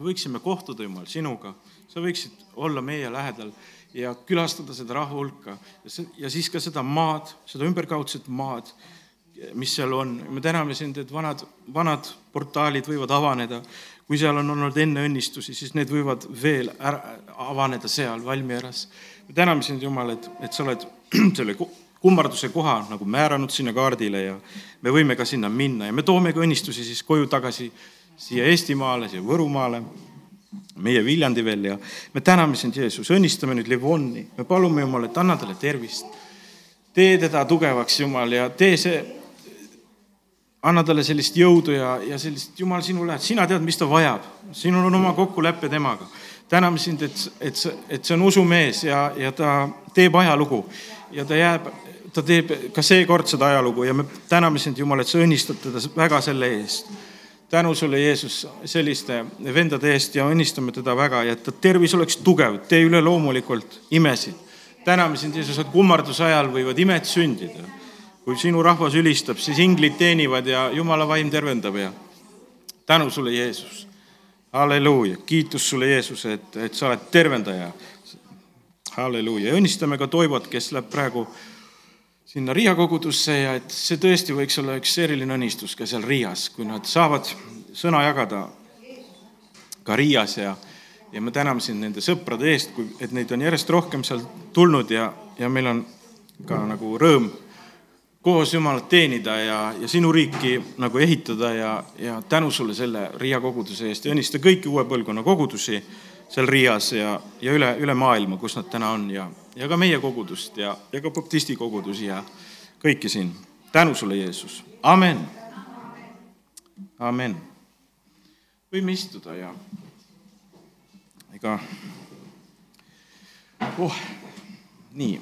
me võiksime kohtuda, Jumal, sinuga. sa võiksid olla meie lähedal ja külastada seda rahva hulka ja siis ka seda maad, seda ümberkaudset maad, mis seal on. me täname sind, et vanad, vanad portaalid võivad avaneda. kui seal on olnud enne õnnistusi, siis need võivad veel ära, avaneda seal Valmieras. me täname sind, Jumal, et, et sa oled selle kummarduse koha nagu määranud sinna kaardile ja me võime ka sinna minna ja me toome ka õnnistusi siis koju tagasi siia Eestimaale, siia Võrumaale, meie Viljandi veel ja me täname sind, Jeesus, õnnistame nüüd Livonni, me palume Jumal, et anna talle tervist. tee teda tugevaks, Jumal, ja tee see, anna talle sellist jõudu ja, ja sellist, Jumal, sinu lähed, sina tead, mis ta vajab, sinul on oma kokkulepe temaga. täname sind, et, et, et see on usumees ja, ja ta teeb ajalugu ja ta jääb ta teeb ka seekord seda ajalugu ja me täname sind, Jumal, et sa õnnistad teda väga selle eest. Tänu sulle, Jeesus, selliste vendade eest ja õnnistame teda väga ja et ta tervis oleks tugev, tee üleloomulikult imesid. täname sind, Jeesus, et kummarduse ajal võivad imed sündida. kui sinu rahvas ülistab, siis inglid teenivad ja Jumala vaim tervendab ja tänu sulle, Jeesus. halleluuja, kiitus sulle, Jeesus, et, et sa oled tervendaja. halleluuja, õnnistame ka Toivot, kes läheb praegu sinna Riia kogudusse ja et see tõesti võiks olla üks eriline õnnistus ka seal Riias, kui nad saavad sõna jagada ka Riias ja, ja me täname sind nende sõprade eest, kui, et neid on järjest rohkem seal tulnud ja, ja meil on ka nagu rõõm koos Jumalat teenida ja, ja sinu riiki nagu ehitada ja, ja tänu sulle selle Riia koguduse eest ja õnnista kõiki uue põlvkonna kogudusi seal Riias ja, ja üle, üle maailma, kus nad täna on ja, ja ka meie kogudust ja, ja ka baptisti kogudusi ja kõiki siin. tänu sulle, Jeesus, amen. amen. võime istuda ja ega oh, nii.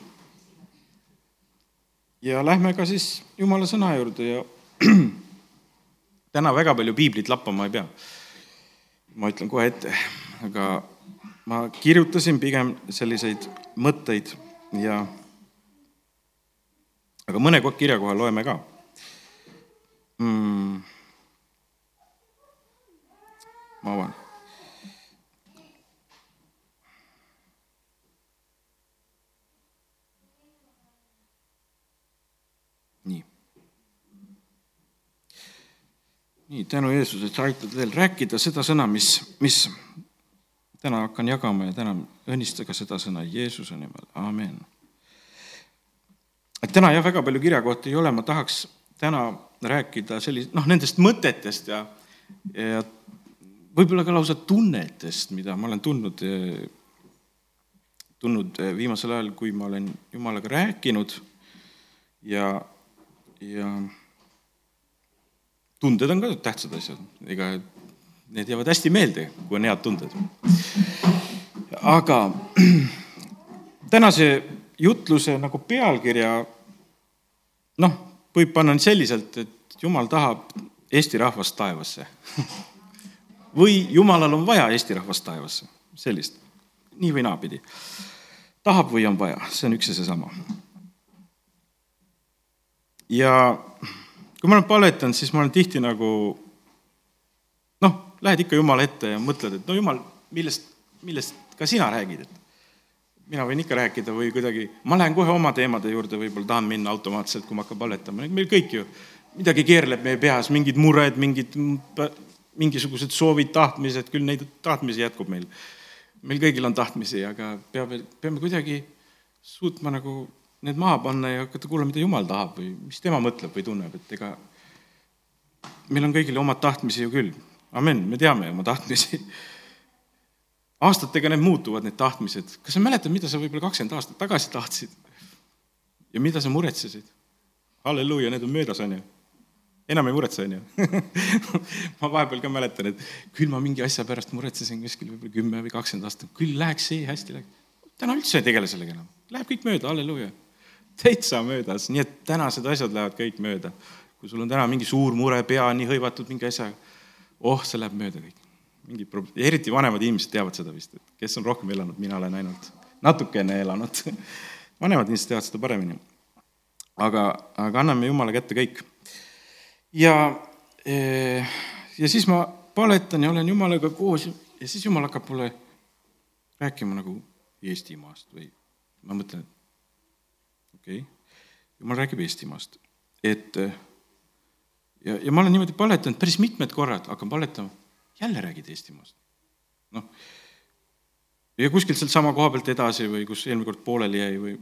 ja lähme ka siis Jumala sõna juurde ja täna väga palju piiblit lappama ei pea. ma ütlen kohe ette, aga ma kirjutasin pigem selliseid mõtteid ja aga mõne kirja koha loeme ka mm.. ma avan. nii. nii, tänu Jeesus, et sa aitad veel rääkida seda sõna, mis, mis täna hakkan jagama ja täna õnnistage seda sõna Jeesuse nimel, amen. et täna jah, väga palju kirjakohti ei ole, ma tahaks täna rääkida sellist, noh, nendest mõtetest ja, ja võib-olla ka lausa tunnetest, mida ma olen tundnud, tundnud viimasel ajal, kui ma olen Jumalaga rääkinud ja, ja tunded on ka tähtsad asjad, ega need jäävad hästi meelde, kui on head tunded. aga tänase jutluse nagu pealkirja noh, võib panna selliselt, et jumal tahab Eesti rahvast taevasse või jumalal on vaja Eesti rahvast taevasse, sellist, nii või naapidi. tahab või on vaja, see on üks ja seesama. ja kui ma olen paletanud, siis ma olen tihti nagu lähed ikka Jumala ette ja mõtled, et no Jumal, millest, millest ka sina räägid, et mina võin ikka rääkida või kuidagi, ma lähen kohe oma teemade juurde, võib-olla tahan minna automaatselt, kui ma hakkan palvetama, meil kõik ju, midagi keerleb meie peas, mingid mured, mingid, mingisugused soovid, tahtmised, küll neid tahtmisi jätkub meil. meil kõigil on tahtmisi, aga peab, peame kuidagi suutma nagu need maha panna ja hakata kuulama, mida Jumal tahab või mis tema mõtleb või tunneb, et ega meil on kõigil omad tahtmisi ju küll amen, me teame oma tahtmisi. aastatega need muutuvad, need tahtmised. kas sa mäletad, mida sa võib-olla kakskümmend aastat tagasi tahtsid? ja mida sa muretsesid? halleluuja, need on möödas, on ju. enam ei muretse, on ju. ma vahepeal ka mäletan, et küll ma mingi asja pärast muretsesin kuskil võib-olla kümme või kakskümmend aastat, küll läheks see hästi, läheks. täna üldse ei tegele sellega enam, läheb kõik mööda, halleluuja. täitsa möödas, nii et tänased asjad lähevad kõik mööda. kui sul on täna mingi suur mure, pea nii hõivatud mingi asjaga oh, see läheb mööda kõik. mingid prob-, eriti vanemad inimesed teavad seda vist, et kes on rohkem elanud, mina olen ainult natukene elanud vanemad inimesed teavad seda paremini. aga, aga anname Jumala kätte kõik. ja, eh, ja siis ma paletan ja olen Jumalaga koos, ja siis jumal hakkab mulle rääkima nagu Eestimaast või ma mõtlen, et okei okay., jumal räägib Eestimaast, et ja, ja ma olen niimoodi paletanud päris mitmed korrad, hakkan paletama, jälle räägid Eestimaast. noh, ja kuskilt sealt sama koha pealt edasi või kus eelmine kord pooleli jäi või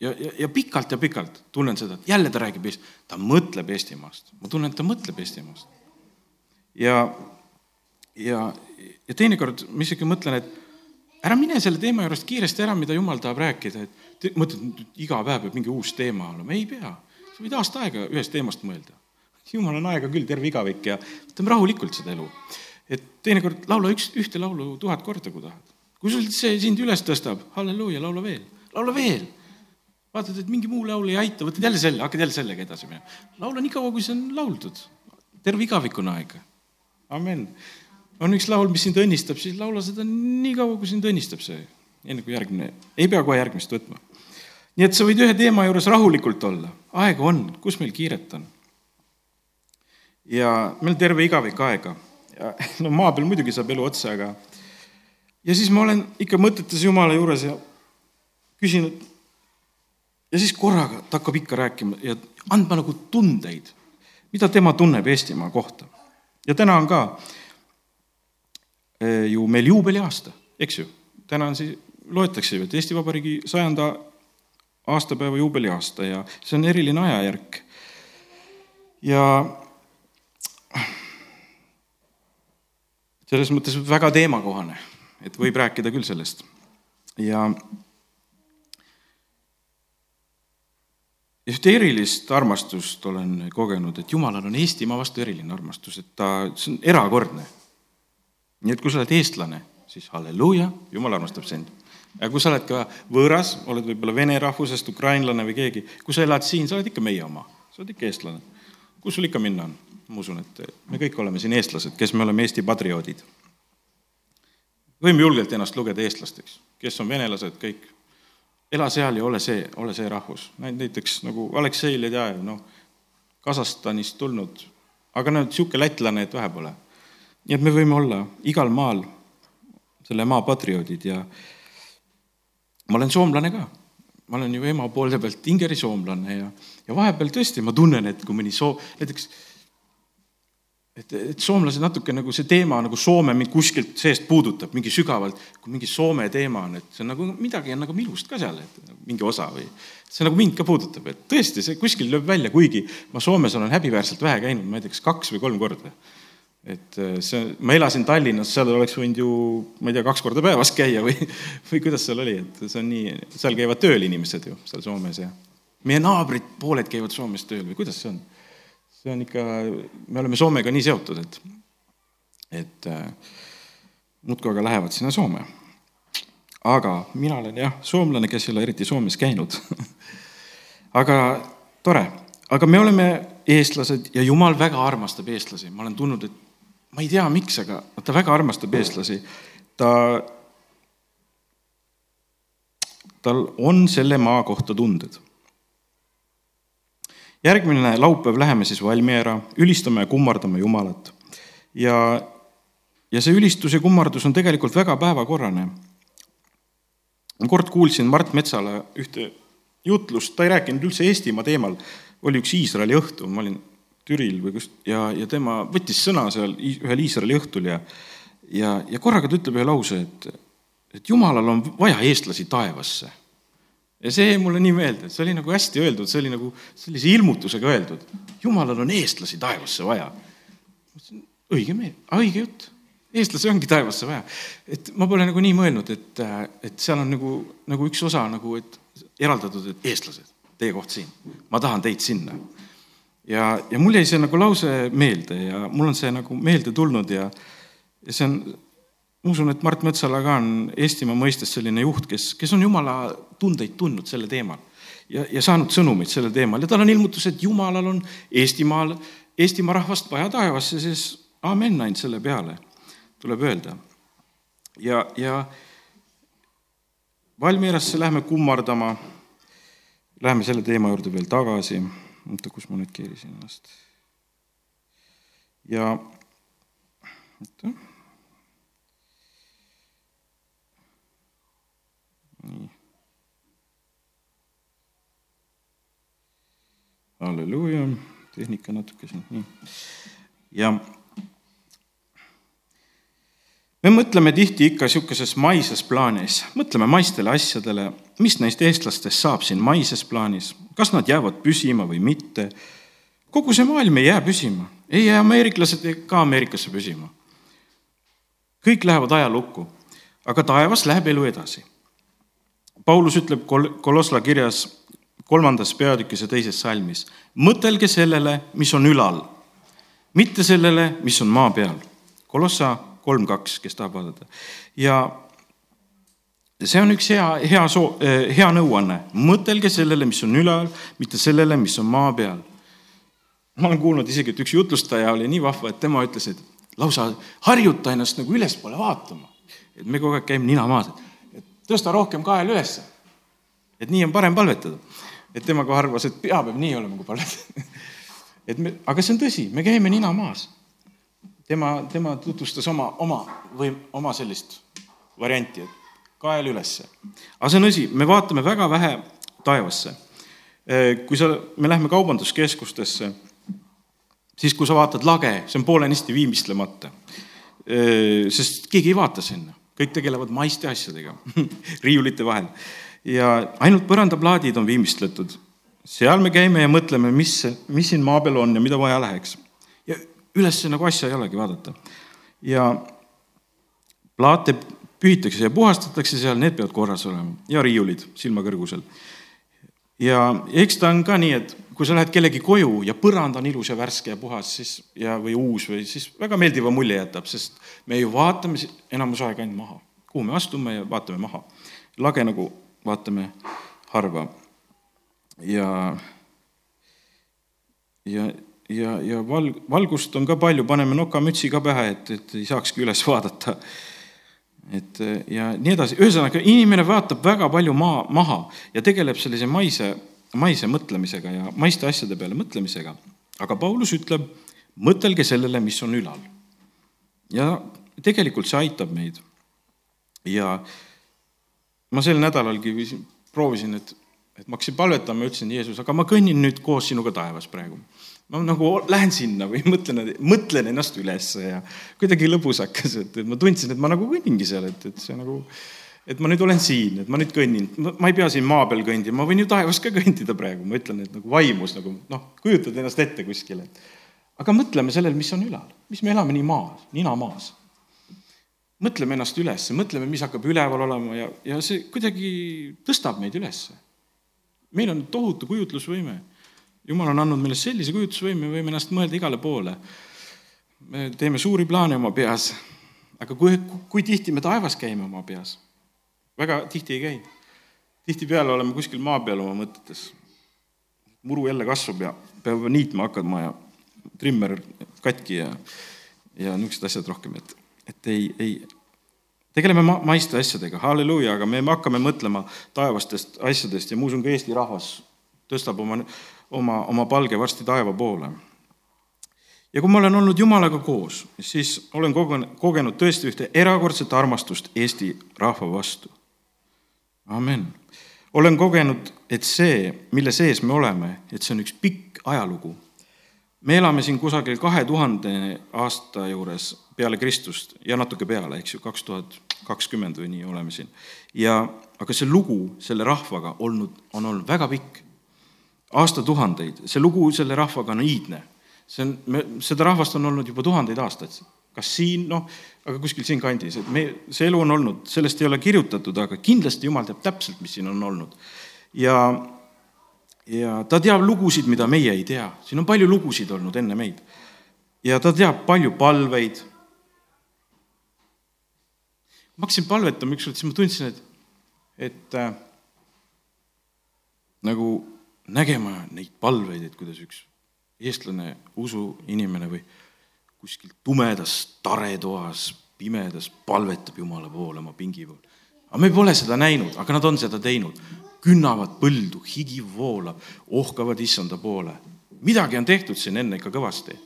ja, ja, ja pikalt ja pikalt tunnen seda, et jälle ta räägib Eesti, ta mõtleb Eestimaast, ma tunnen, et ta mõtleb Eestimaast. ja, ja, ja teinekord ma isegi mõtlen, et ära mine selle teema juurest kiiresti ära, mida jumal tahab rääkida, et mõtled, iga päev peab mingi uus teema olema, ei pea. sa võid aasta aega ühest teemast mõelda. Jumal on aega küll, terve igavik ja võtame rahulikult seda elu. et teinekord laula üks, ühte laulu tuhat korda, kui tahad. kui sul see sind üles tõstab, halleluuja, laula veel, laula veel vaatad, et mingi muu laul ei aita, võtad jälle selle, hakkad jälle sellega edasi minema. laula nii kaua, kui see on lauldud. terve igavik on aega. amen. on üks laul, mis sind õnnistab, siis laula seda nii kaua, kui sind õnnistab see, enne kui järgmine, ei pea kohe järgmist võtma. nii et sa võid ühe teema juures rahulikult olla, aega on, kus meil kiiret on? Ja meil terve igavik aega ja no maa peal muidugi saab elu otsa, aga ja siis ma olen ikka mõtetes Jumala juures ja küsin, et ja siis korraga ta hakkab ikka rääkima ja andma nagu tundeid, mida tema tunneb Eestimaa kohta. ja täna on ka eh, ju meil juubeliaasta, eks ju. täna on siis, loetakse ju, et Eesti Vabariigi sajanda aastapäeva juubeliaasta ja see on eriline ajajärk. ja selles mõttes väga teemakohane, et võib rääkida küll sellest ja ühte erilist armastust olen kogenud, et Jumalal on Eestimaa vastu eriline armastus, et ta, see on erakordne. nii et kui sa oled eestlane, siis halleluuja, Jumal armastab sind. ja kui sa oled ka võõras, oled võib-olla vene rahvusest, ukrainlane või keegi, kui sa elad siin, sa oled ikka meie oma, sa oled ikka eestlane. kus sul ikka minna on? Ma usun, et me kõik oleme siin eestlased, kes me oleme Eesti patrioodid. võime julgelt ennast lugeda eestlasteks, kes on venelased, kõik ela seal ja ole see, ole see rahvus. näiteks nagu Aleksei Ledejev, noh, Kasahstanist tulnud, aga no niisugune lätlane, et vähe pole. nii et me võime olla igal maal selle maa patrioodid ja ma olen soomlane ka. ma olen ju ema poole pealt ingeri soomlane ja, ja vahepeal tõesti ma tunnen, et kui mõni soo-, näiteks et, et soomlased natuke nagu see teema nagu Soome mind kuskilt seest puudutab mingi sügavalt, kui mingi Soome teema on, et see on nagu midagi on nagu minust ka seal, et nagu mingi osa või see nagu mind ka puudutab, et tõesti, see kuskil lööb välja, kuigi ma Soomes olen häbiväärselt vähe käinud, ma ei tea, kas kaks või kolm korda. et äh, see, ma elasin Tallinnas, seal oleks võinud ju, ma ei tea, kaks korda päevas käia või, või kuidas seal oli, et see on nii, seal käivad tööl inimesed ju seal Soomes ja meie naabrid, pooled käivad Soomes tööl või kuidas see on see on ikka, me oleme Soomega nii seotud, et, et äh, muudkui aga lähevad sinna Soome. aga mina olen jah, soomlane, kes ei ole eriti Soomes käinud aga tore, aga me oleme eestlased ja Jumal väga armastab eestlasi, ma olen tundnud, et ma ei tea, miks, aga ta väga armastab eestlasi. ta, tal on selle maa kohta tunded järgmine laupäev läheme siis Valmiera, ülistame ja kummardame Jumalat. ja, ja see ülistus ja kummardus on tegelikult väga päevakorrane. kord kuulsin Mart Metsala ühte jutlust, ta ei rääkinud üldse Eestimaa teemal, oli üks Iisraeli õhtu, ma olin Türil või kus, ja, ja tema võttis sõna seal ühel Iisraeli õhtul ja, ja, ja korraga ta ütleb ühe lause, et, et Jumalal on vaja eestlasi taevasse ja see jäi mulle nii meelde, see oli nagu hästi öeldud, see oli nagu sellise ilmutusega öeldud. jumalal on eestlasi taevasse vaja. õige meel, õige jutt, eestlasi ongi taevasse vaja. et ma pole nagu nii mõelnud, et, et seal on nagu, nagu üks osa nagu, et eraldatud, et eestlased, teie koht siin, ma tahan teid sinna. ja, ja mul jäi see nagu lause meelde ja mul on see nagu meelde tulnud ja, ja see on ma usun, et Mart Metsala ka on Eestimaa mõistes selline juht, kes, kes on jumala tundeid tundnud sellel teemal ja, ja saanud sõnumeid sellel teemal ja tal on ilmutus, et jumalal on Eestimaal, Eestimaa rahvast vaja taevasse, siis amen ainult selle peale, tuleb öelda. ja, ja Valmierasse lähme kummardama, läheme selle teema juurde veel tagasi, oota, kus ma nüüd keerisin ennast. ja, oota nii. halleluuja, tehnika natuke siin, nii. ja me mõtleme tihti ikka niisuguses maises plaanis, mõtleme maistele asjadele, mis neist eestlastest saab siin maises plaanis, kas nad jäävad püsima või mitte. kogu see maailm ei jää püsima, ei jää ameeriklased ka Ameerikasse püsima. kõik lähevad ajalukku, aga taevas läheb elu edasi Paulus ütleb kol-, Kolosla kirjas kolmandas peatükis ja teises salmis, mõtelge sellele, mis on ülal, mitte sellele, mis on maa peal. Kolossa kolm kaks, kes tahab vaadata. ja see on üks hea, hea soo-, eh, hea nõuanne, mõtelge sellele, mis on ülal, mitte sellele, mis on maa peal. ma olen kuulnud isegi, et üks jutlustaja oli nii vahva, et tema ütles, et lausa harjuta ennast nagu ülespoole vaatama. et me kogu aeg käime nina maas, et tõsta rohkem kael ülesse. et nii on parem palvetada. et tema ka arvas, et pea peab nii olema, kui palvetada. et me, aga see on tõsi, me käime nina maas tema, tema tutvustas oma, oma või oma sellist varianti, et kael ülesse. aga see on õsi, me vaatame väga vähe taevasse. kui sa, me lähme kaubanduskeskustesse, siis kui sa vaatad lage, see on poolenisti viimistlemata. sest keegi ei vaata sinna, kõik tegelevad maiste asjadega riiulite vahel. ja ainult põrandaplaadid on viimistletud. seal me käime ja mõtleme, mis, mis siin maa peal on ja mida vaja läheks üles nagu asja ei olegi vaadata. ja plaate pühitakse ja puhastatakse seal, need peavad korras olema ja riiulid silmakõrgusel. Ja eks ta on ka nii, et kui sa lähed kellegi koju ja põrand on ilus ja värske ja puhas, siis ja, või uus või siis väga meeldiva mulje jätab, sest me ju vaatame enamus aega ainult maha, kuhu me astume ja vaatame maha. lage nagu vaatame harva. ja, ja ja, ja val-, valgust on ka palju, paneme nokamütsi ka pähe, et, et ei saakski üles vaadata. Et ja nii edasi, ühesõnaga inimene vaatab väga palju maa, maha ja tegeleb sellise maise, maise mõtlemisega ja maiste asjade peale mõtlemisega. aga Paulus ütleb, mõtelge sellele, mis on ülal. ja tegelikult see aitab meid. ja ma sel nädalalgi proovisin, et, et ma hakkasin palvetama, ütlesin, Jeesus, aga ma kõnnin nüüd koos sinuga taevas praegu ma nagu lähen sinna või mõtlen, mõtlen ennast ülesse ja kuidagi lõbus hakkas, et, et ma tundsin, et ma nagu kõnningi seal, et, et see nagu, et ma nüüd olen siin, et ma nüüd kõnnin, ma ei pea siin maa peal kõndima, ma võin ju taevas ka kõndida praegu, ma ütlen, et nagu vaimus nagu noh, kujutad ennast ette kuskil, et aga mõtleme sellele, mis on ülal, mis me elame nii maas, nina maas. mõtleme ennast üles, mõtleme, mis hakkab üleval olema ja, ja see kuidagi tõstab meid ülesse. meil on tohutu kujutlusvõime jumal on andnud meile sellise kujutlusvõime, me võime ennast mõelda igale poole. me teeme suuri plaane oma peas, aga kui, kui tihti me taevas käime oma peas? väga tihti ei käi. tihtipeale oleme kuskil maa peal oma mõtetes. muru jälle kasvab ja peab niitma hakkama ja trimmer katki ja, ja niisugused asjad rohkem, et, et ei, ei, tegeleme ma-, maiste asjadega, halleluuja, aga me hakkame mõtlema taevastest asjadest ja ma usun, ka Eesti rahvas tõstab oma oma, oma palge varsti taeva poole. ja kui ma olen olnud Jumalaga koos, siis olen kogenud, kogenud tõesti ühte erakordset armastust Eesti rahva vastu. amen. olen kogenud, et see, mille sees me oleme, et see on üks pikk ajalugu. me elame siin kusagil kahe tuhande aasta juures peale Kristust ja natuke peale, eks ju, kaks tuhat kakskümmend või nii oleme siin. ja aga see lugu selle rahvaga olnud, on olnud väga pikk aastatuhandeid, see lugu selle rahvaga on iidne. see on, me, seda rahvast on olnud juba tuhandeid aastaid, kas siin, noh, aga kuskil siinkandis, et me, see elu on olnud, sellest ei ole kirjutatud, aga kindlasti Jumal teab täpselt, mis siin on olnud. ja, ja ta teab lugusid, mida meie ei tea, siin on palju lugusid olnud enne meid. ja ta teab palju palveid. ma hakkasin palvetama ükskord, siis ma tundsin, et, et äh, nagu nägema neid palveid, et kuidas üks eestlane usuinimene või kuskil tumedas taretoas, pimedas palvetab Jumala poole oma pingi pool. aga me pole seda näinud, aga nad on seda teinud. künnavad põldu, higi voolab, ohkavad issanda poole. midagi on tehtud siin enne ikka kõvasti.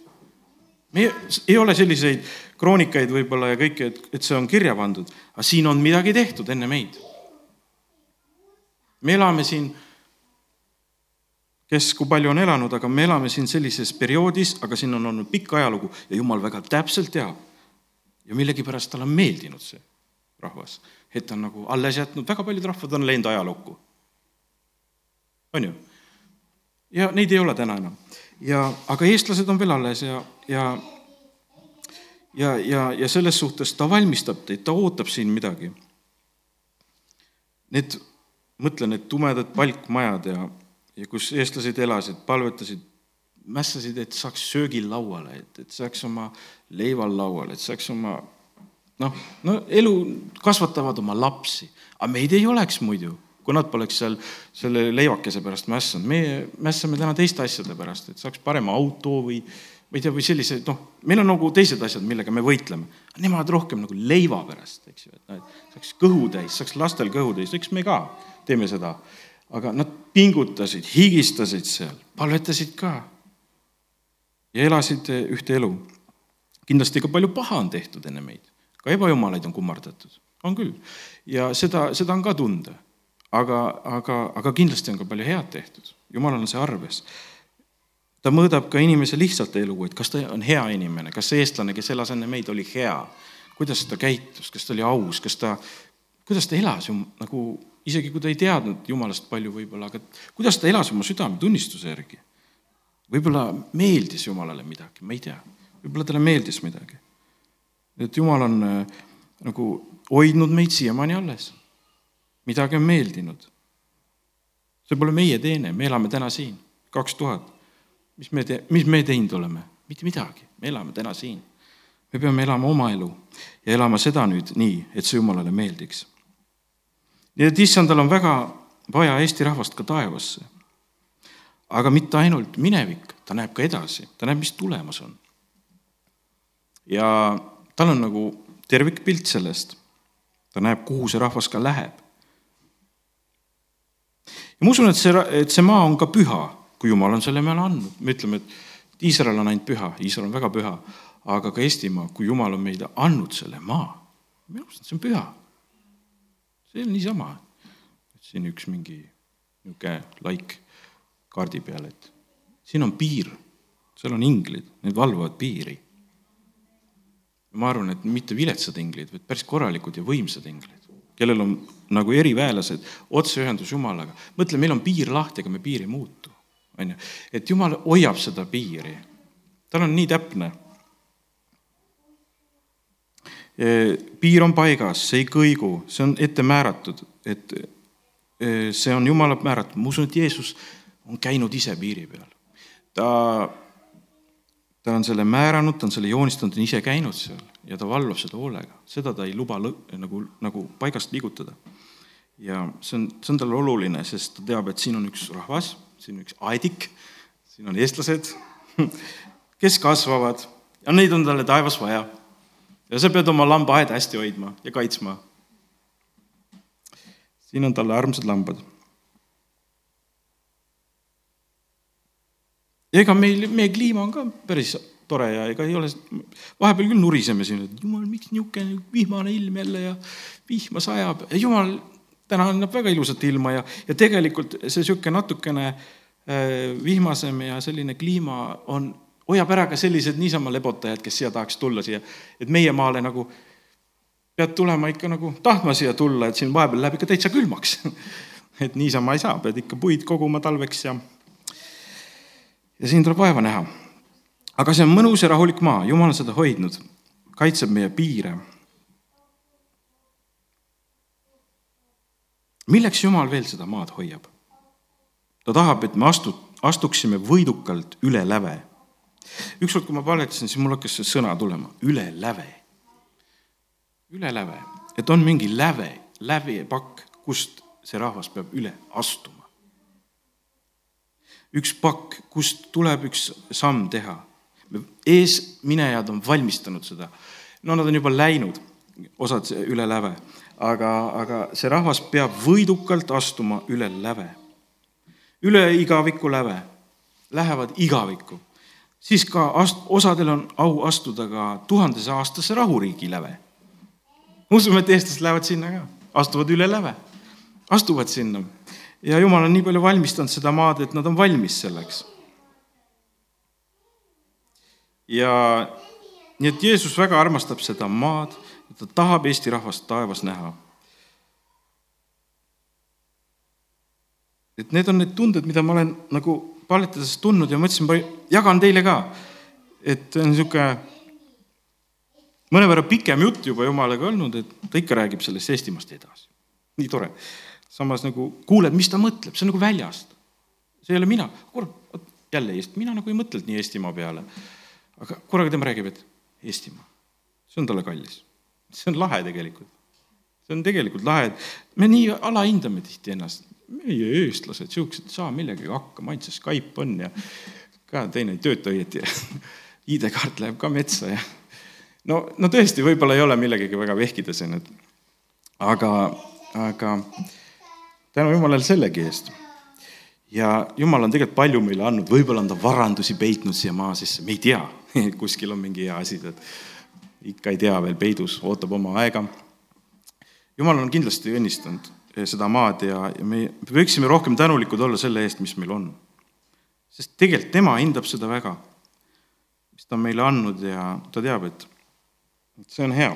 me ei ole selliseid kroonikaid võib-olla ja kõike, et, et see on kirja pandud, aga siin on midagi tehtud enne meid. me elame siin kes kui palju on elanud, aga me elame siin sellises perioodis, aga siin on olnud pikk ajalugu ja jumal väga täpselt teab. ja millegipärast talle on meeldinud see rahvas, et ta on nagu alles jätnud, väga paljud rahvad on läinud ajalukku. on ju? ja neid ei ole täna enam. ja, aga eestlased on veel alles ja, ja ja, ja, ja selles suhtes ta valmistab teid, ta ootab siin midagi. Need, mõtlen, need tumedad palkmajad ja, ja kus eestlased elasid, palvetasid, mässasid, et saaks söögil lauale, et, et saaks oma leival lauale, et saaks oma noh, no elu, kasvatavad oma lapsi, aga meid ei oleks muidu, kui nad poleks seal selle leivakese pärast mässanud. meie mässame täna teiste asjade pärast, et saaks parema auto või ma ei tea, või sellised, noh, meil on nagu teised asjad, millega me võitleme. Nemad rohkem nagu leiva pärast, eks ju, et noh, et saaks kõhu täis, saaks lastel kõhu täis, eks me ka teeme seda. Aga nad pingutasid, higistasid seal, palvetasid ka. ja elasid ühte elu. kindlasti ka palju paha on tehtud enne meid, ka ebajumalaid on kummardatud, on küll. ja seda, seda on ka tunda. aga, aga, aga kindlasti on ka palju head tehtud, jumalal on see arves ta mõõdab ka inimese lihtsalt elu, et kas ta on hea inimene, kas see eestlane, kes elas enne meid, oli hea, kuidas ta käitus, kas ta oli aus, kas ta, kuidas ta elas ju nagu, isegi kui ta ei teadnud Jumalast palju võib-olla, aga kuidas ta elas oma südametunnistuse järgi. võib-olla meeldis Jumalale midagi, ma ei tea, võib-olla talle meeldis midagi. et Jumal on äh, nagu hoidnud meid siiamaani alles. midagi on meeldinud. see pole meie teene, me elame täna siin, kaks tuhat mis me tee-, mis me teinud oleme? mitte midagi, me elame täna siin. me peame elama oma elu ja elama seda nüüd nii, et see Jumalale meeldiks. Nii et issandal on väga vaja Eesti rahvast ka taevasse. aga mitte ainult minevik, ta näeb ka edasi, ta näeb, mis tulemas on. ja tal on nagu tervikpilt sellest. ta näeb, kuhu see rahvas ka läheb. ja ma usun, et see, et see maa on ka püha kui Jumal on selle meile andnud. me ütleme, et Iisrael on ainult püha, Iisrael on väga püha, aga ka Eestimaa, kui Jumal on meile andnud selle maa, minu arust see on püha. See on niisama, siin üks mingi niisugune laik kaardi peal, et siin on piir, seal on inglid, need valvavad piiri. ma arvan, et mitte viletsad inglid, vaid päris korralikud ja võimsad inglid, kellel on nagu eriväelased, otseühendus Jumalaga. mõtle, meil on piir lahti, aga me piiri ei muutu on ju. et jumal hoiab seda piiri, tal on nii täpne. Piir on paigas, see ei kõigu, see on ette määratud, et see on jumala määratud, ma usun, et Jeesus on käinud ise piiri peal. ta, ta on selle määranud, ta on selle joonistanud, ta on ise käinud seal ja ta valvab seda hoolega, seda ta ei luba nagu, nagu paigast liigutada. ja see on, see on talle oluline, sest ta teab, et siin on üks rahvas siin on üks aedik, siin on eestlased, kes kasvavad ja neid on talle taevas vaja. Ja sa pead oma lambaaeda hästi hoidma ja kaitsma. siin on talle armsad lambad. ega meil, meie kliima on ka päris tore ja ega ei ole, vahepeal küll nuriseme siin, et jumal, miks niisugune vihmane ilm jälle ja vihma sajab, jumal täna annab väga ilusat ilma ja, ja tegelikult see niisugune natukene äh, vihmasem ja selline kliima on, hoiab ära ka sellised niisama lebotajad, kes siia tahaks tulla siia, et meie maale nagu pead tulema ikka nagu tahtma siia tulla, et siin vahepeal läheb ikka täitsa külmaks et niisama ei saa, pead ikka puid koguma talveks ja, ja siin tuleb vaeva näha. aga see on mõnus ja rahulik maa, jumal on seda hoidnud, kaitseb meie piire milleks Jumal veel seda maad hoiab? ta tahab, et me astu-, astuksime võidukalt üle läve. Ükskord, kui ma palvetasin, siis mul hakkas see sõna tulema, üle läve. üle läve, et on mingi läve, lävepakk, kust see rahvas peab üle astuma. üks pakk, kust tuleb üks samm teha. eesminejad on valmistanud seda. no nad on juba läinud, osad üle läve, aga, aga see rahvas peab võidukalt astuma üle läve. üle igaviku läve, lähevad igavikku. Siis ka ast-, osadel on au astuda ka tuhandese aastase rahuriigi läve. usume, et eestlased lähevad sinna ka, astuvad üle läve, astuvad sinna ja jumal on nii palju valmistanud seda maad, et nad on valmis selleks. ja nii et Jeesus väga armastab seda maad, ta tahab Eesti rahvast taevas näha. et need on need tunded, mida ma olen nagu palvetades tundnud ja mõtlesin, ma jagan teile ka. et on niisugune mõnevõrra pikem jutt juba Jumalaga olnud, et ta ikka räägib sellest Eestimaast edasi. nii tore. samas nagu kuuled, mis ta mõtleb, see on nagu väljast. see ei ole mina, kurat, jälle Eesti, mina nagu ei mõtelnud nii Eestimaa peale. aga korraga tema räägib, et Eestimaa, see on talle kallis. see on lahe tegelikult. see on tegelikult lahe, et me nii alahindame tihti ennast. Meie eestlased, siuksed, ei saa millegagi hakkama, ainult see Skype on ja ka teine ei tööta õieti ja ID-kaart läheb ka metsa ja no, no tõesti, võib-olla ei ole millegagi väga vehkida siin, et aga, aga tänu Jumalale sellegi eest. ja Jumal on tegelikult palju meile andnud, võib-olla on ta varandusi peitnud siia maa sisse, me ei tea, kuskil on mingi hea asi, et ikka ei tea veel peidus, ootab oma aega. Jumal on kindlasti õnnistanud seda maad ja, ja me võiksime rohkem tänulikud olla selle eest, mis meil on. sest tegelikult tema hindab seda väga, mis ta on meile andnud ja ta teab, et see on hea.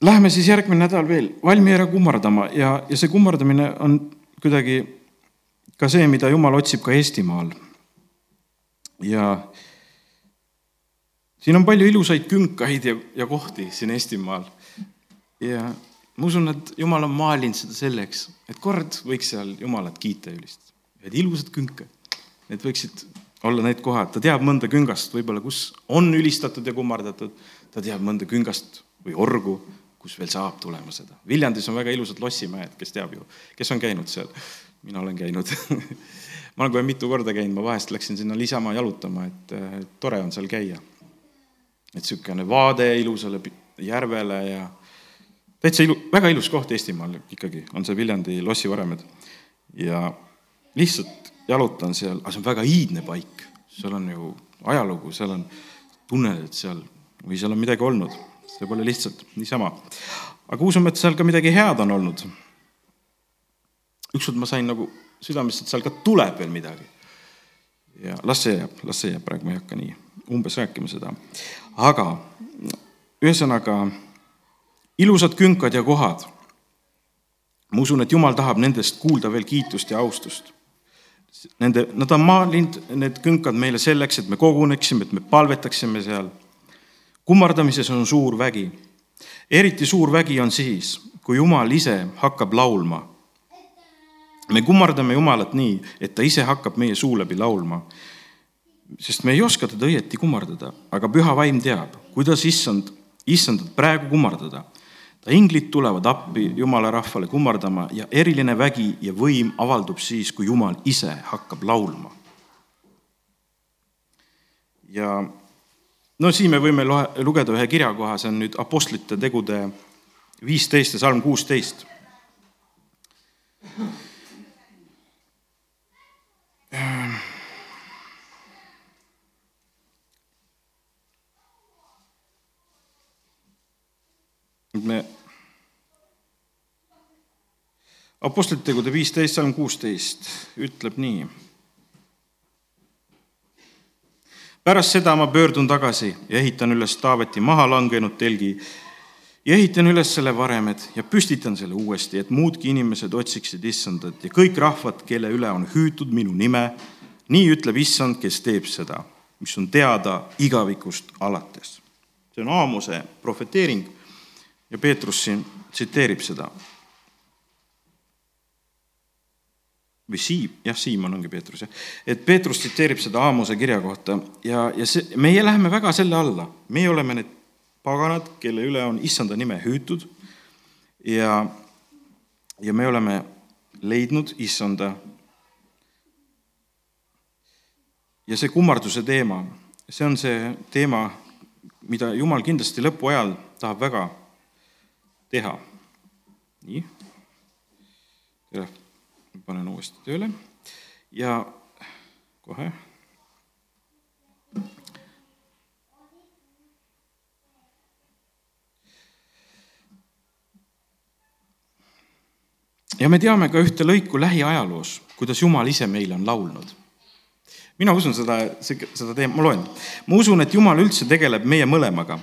Läheme siis järgmine nädal veel valmi ära kummardama ja, ja see kummardamine on kuidagi ka see, mida Jumal otsib ka Eestimaal. ja siin on palju ilusaid künkaid ja, ja kohti siin Eestimaal. Ja ma usun, et Jumal on maalinud seda selleks, et kord võiks seal Jumalat kiita ja ülistada. Need ilusad künkad, need võiksid olla need kohad, ta teab mõnda küngast võib-olla, kus on ülistatud ja kummardatud, ta teab mõnda küngast või orgu, kus veel saab tulema seda. Viljandis on väga ilusad lossimäed, kes teab ju, kes on käinud seal? mina olen käinud ma olen kohe mitu korda käinud, ma vahest läksin sinna Lisamaa jalutama, et tore on seal käia. et niisugune vaade ilusale järvele ja täitsa ilu, väga ilus koht Eestimaal ikkagi on see Viljandi lossivaremed. ja lihtsalt jalutan seal, aga see on väga iidne paik, seal on ju ajalugu, seal on, tunned, et seal või seal on midagi olnud, see pole lihtsalt niisama. aga usume, et seal ka midagi head on olnud. ükskord ma sain nagu südamesse, et seal ka tuleb veel midagi. ja las see jääb, las see jääb, praegu ma ei hakka nii umbes rääkima seda. aga ühesõnaga, ilusad künkad ja kohad. ma usun, et Jumal tahab nendest kuulda veel kiitust ja austust Nende, nad on maalinud need künkad meile selleks, et me koguneksime, et me palvetaksime seal. kummardamises on suur vägi. eriti suur vägi on siis, kui Jumal ise hakkab laulma. me kummardame Jumalat nii, et ta ise hakkab meie suu läbi laulma. sest me ei oska teda õieti kummardada, aga püha vaim teab, kuidas issand, issandat praegu kummardada ta inglid tulevad appi jumala rahvale kummardama ja eriline vägi ja võim avaldub siis, kui jumal ise hakkab laulma. ja no siin me võime loe, lugeda ühe kirjakoha, see on nüüd Apostlite tegude viisteist ja salm kuusteist. me Apostlite tegude viisteist, salm kuusteist ütleb nii. pärast seda ma pöördun tagasi ja ehitan üles Taaveti maha langenud telgi ja ehitan üles selle varemed ja püstitan selle uuesti, et muudki inimesed otsiksid issandat ja kõik rahvad, kelle üle on hüütud minu nime, nii ütleb issand, kes teeb seda, mis on teada igavikust alates. see on Aamuse profeteering ja Peetrus siin tsiteerib seda. Või Siim, jah, Siimon ongi Peetrus, jah. et Peetrus tsiteerib seda Aamuse kirja kohta ja, ja see, meie läheme väga selle alla, meie oleme need paganad, kelle üle on issanda nime hüütud ja, ja me oleme leidnud issanda. ja see kummarduse teema, see on see teema, mida Jumal kindlasti lõpuajal tahab väga teha. nii. Panen uuesti tööle ja kohe. ja me teame ka ühte lõiku lähiajaloos, kuidas Jumal ise meile on laulnud. mina usun seda, seda teemat, ma loen. ma usun, et Jumal üldse tegeleb meie mõlemaga.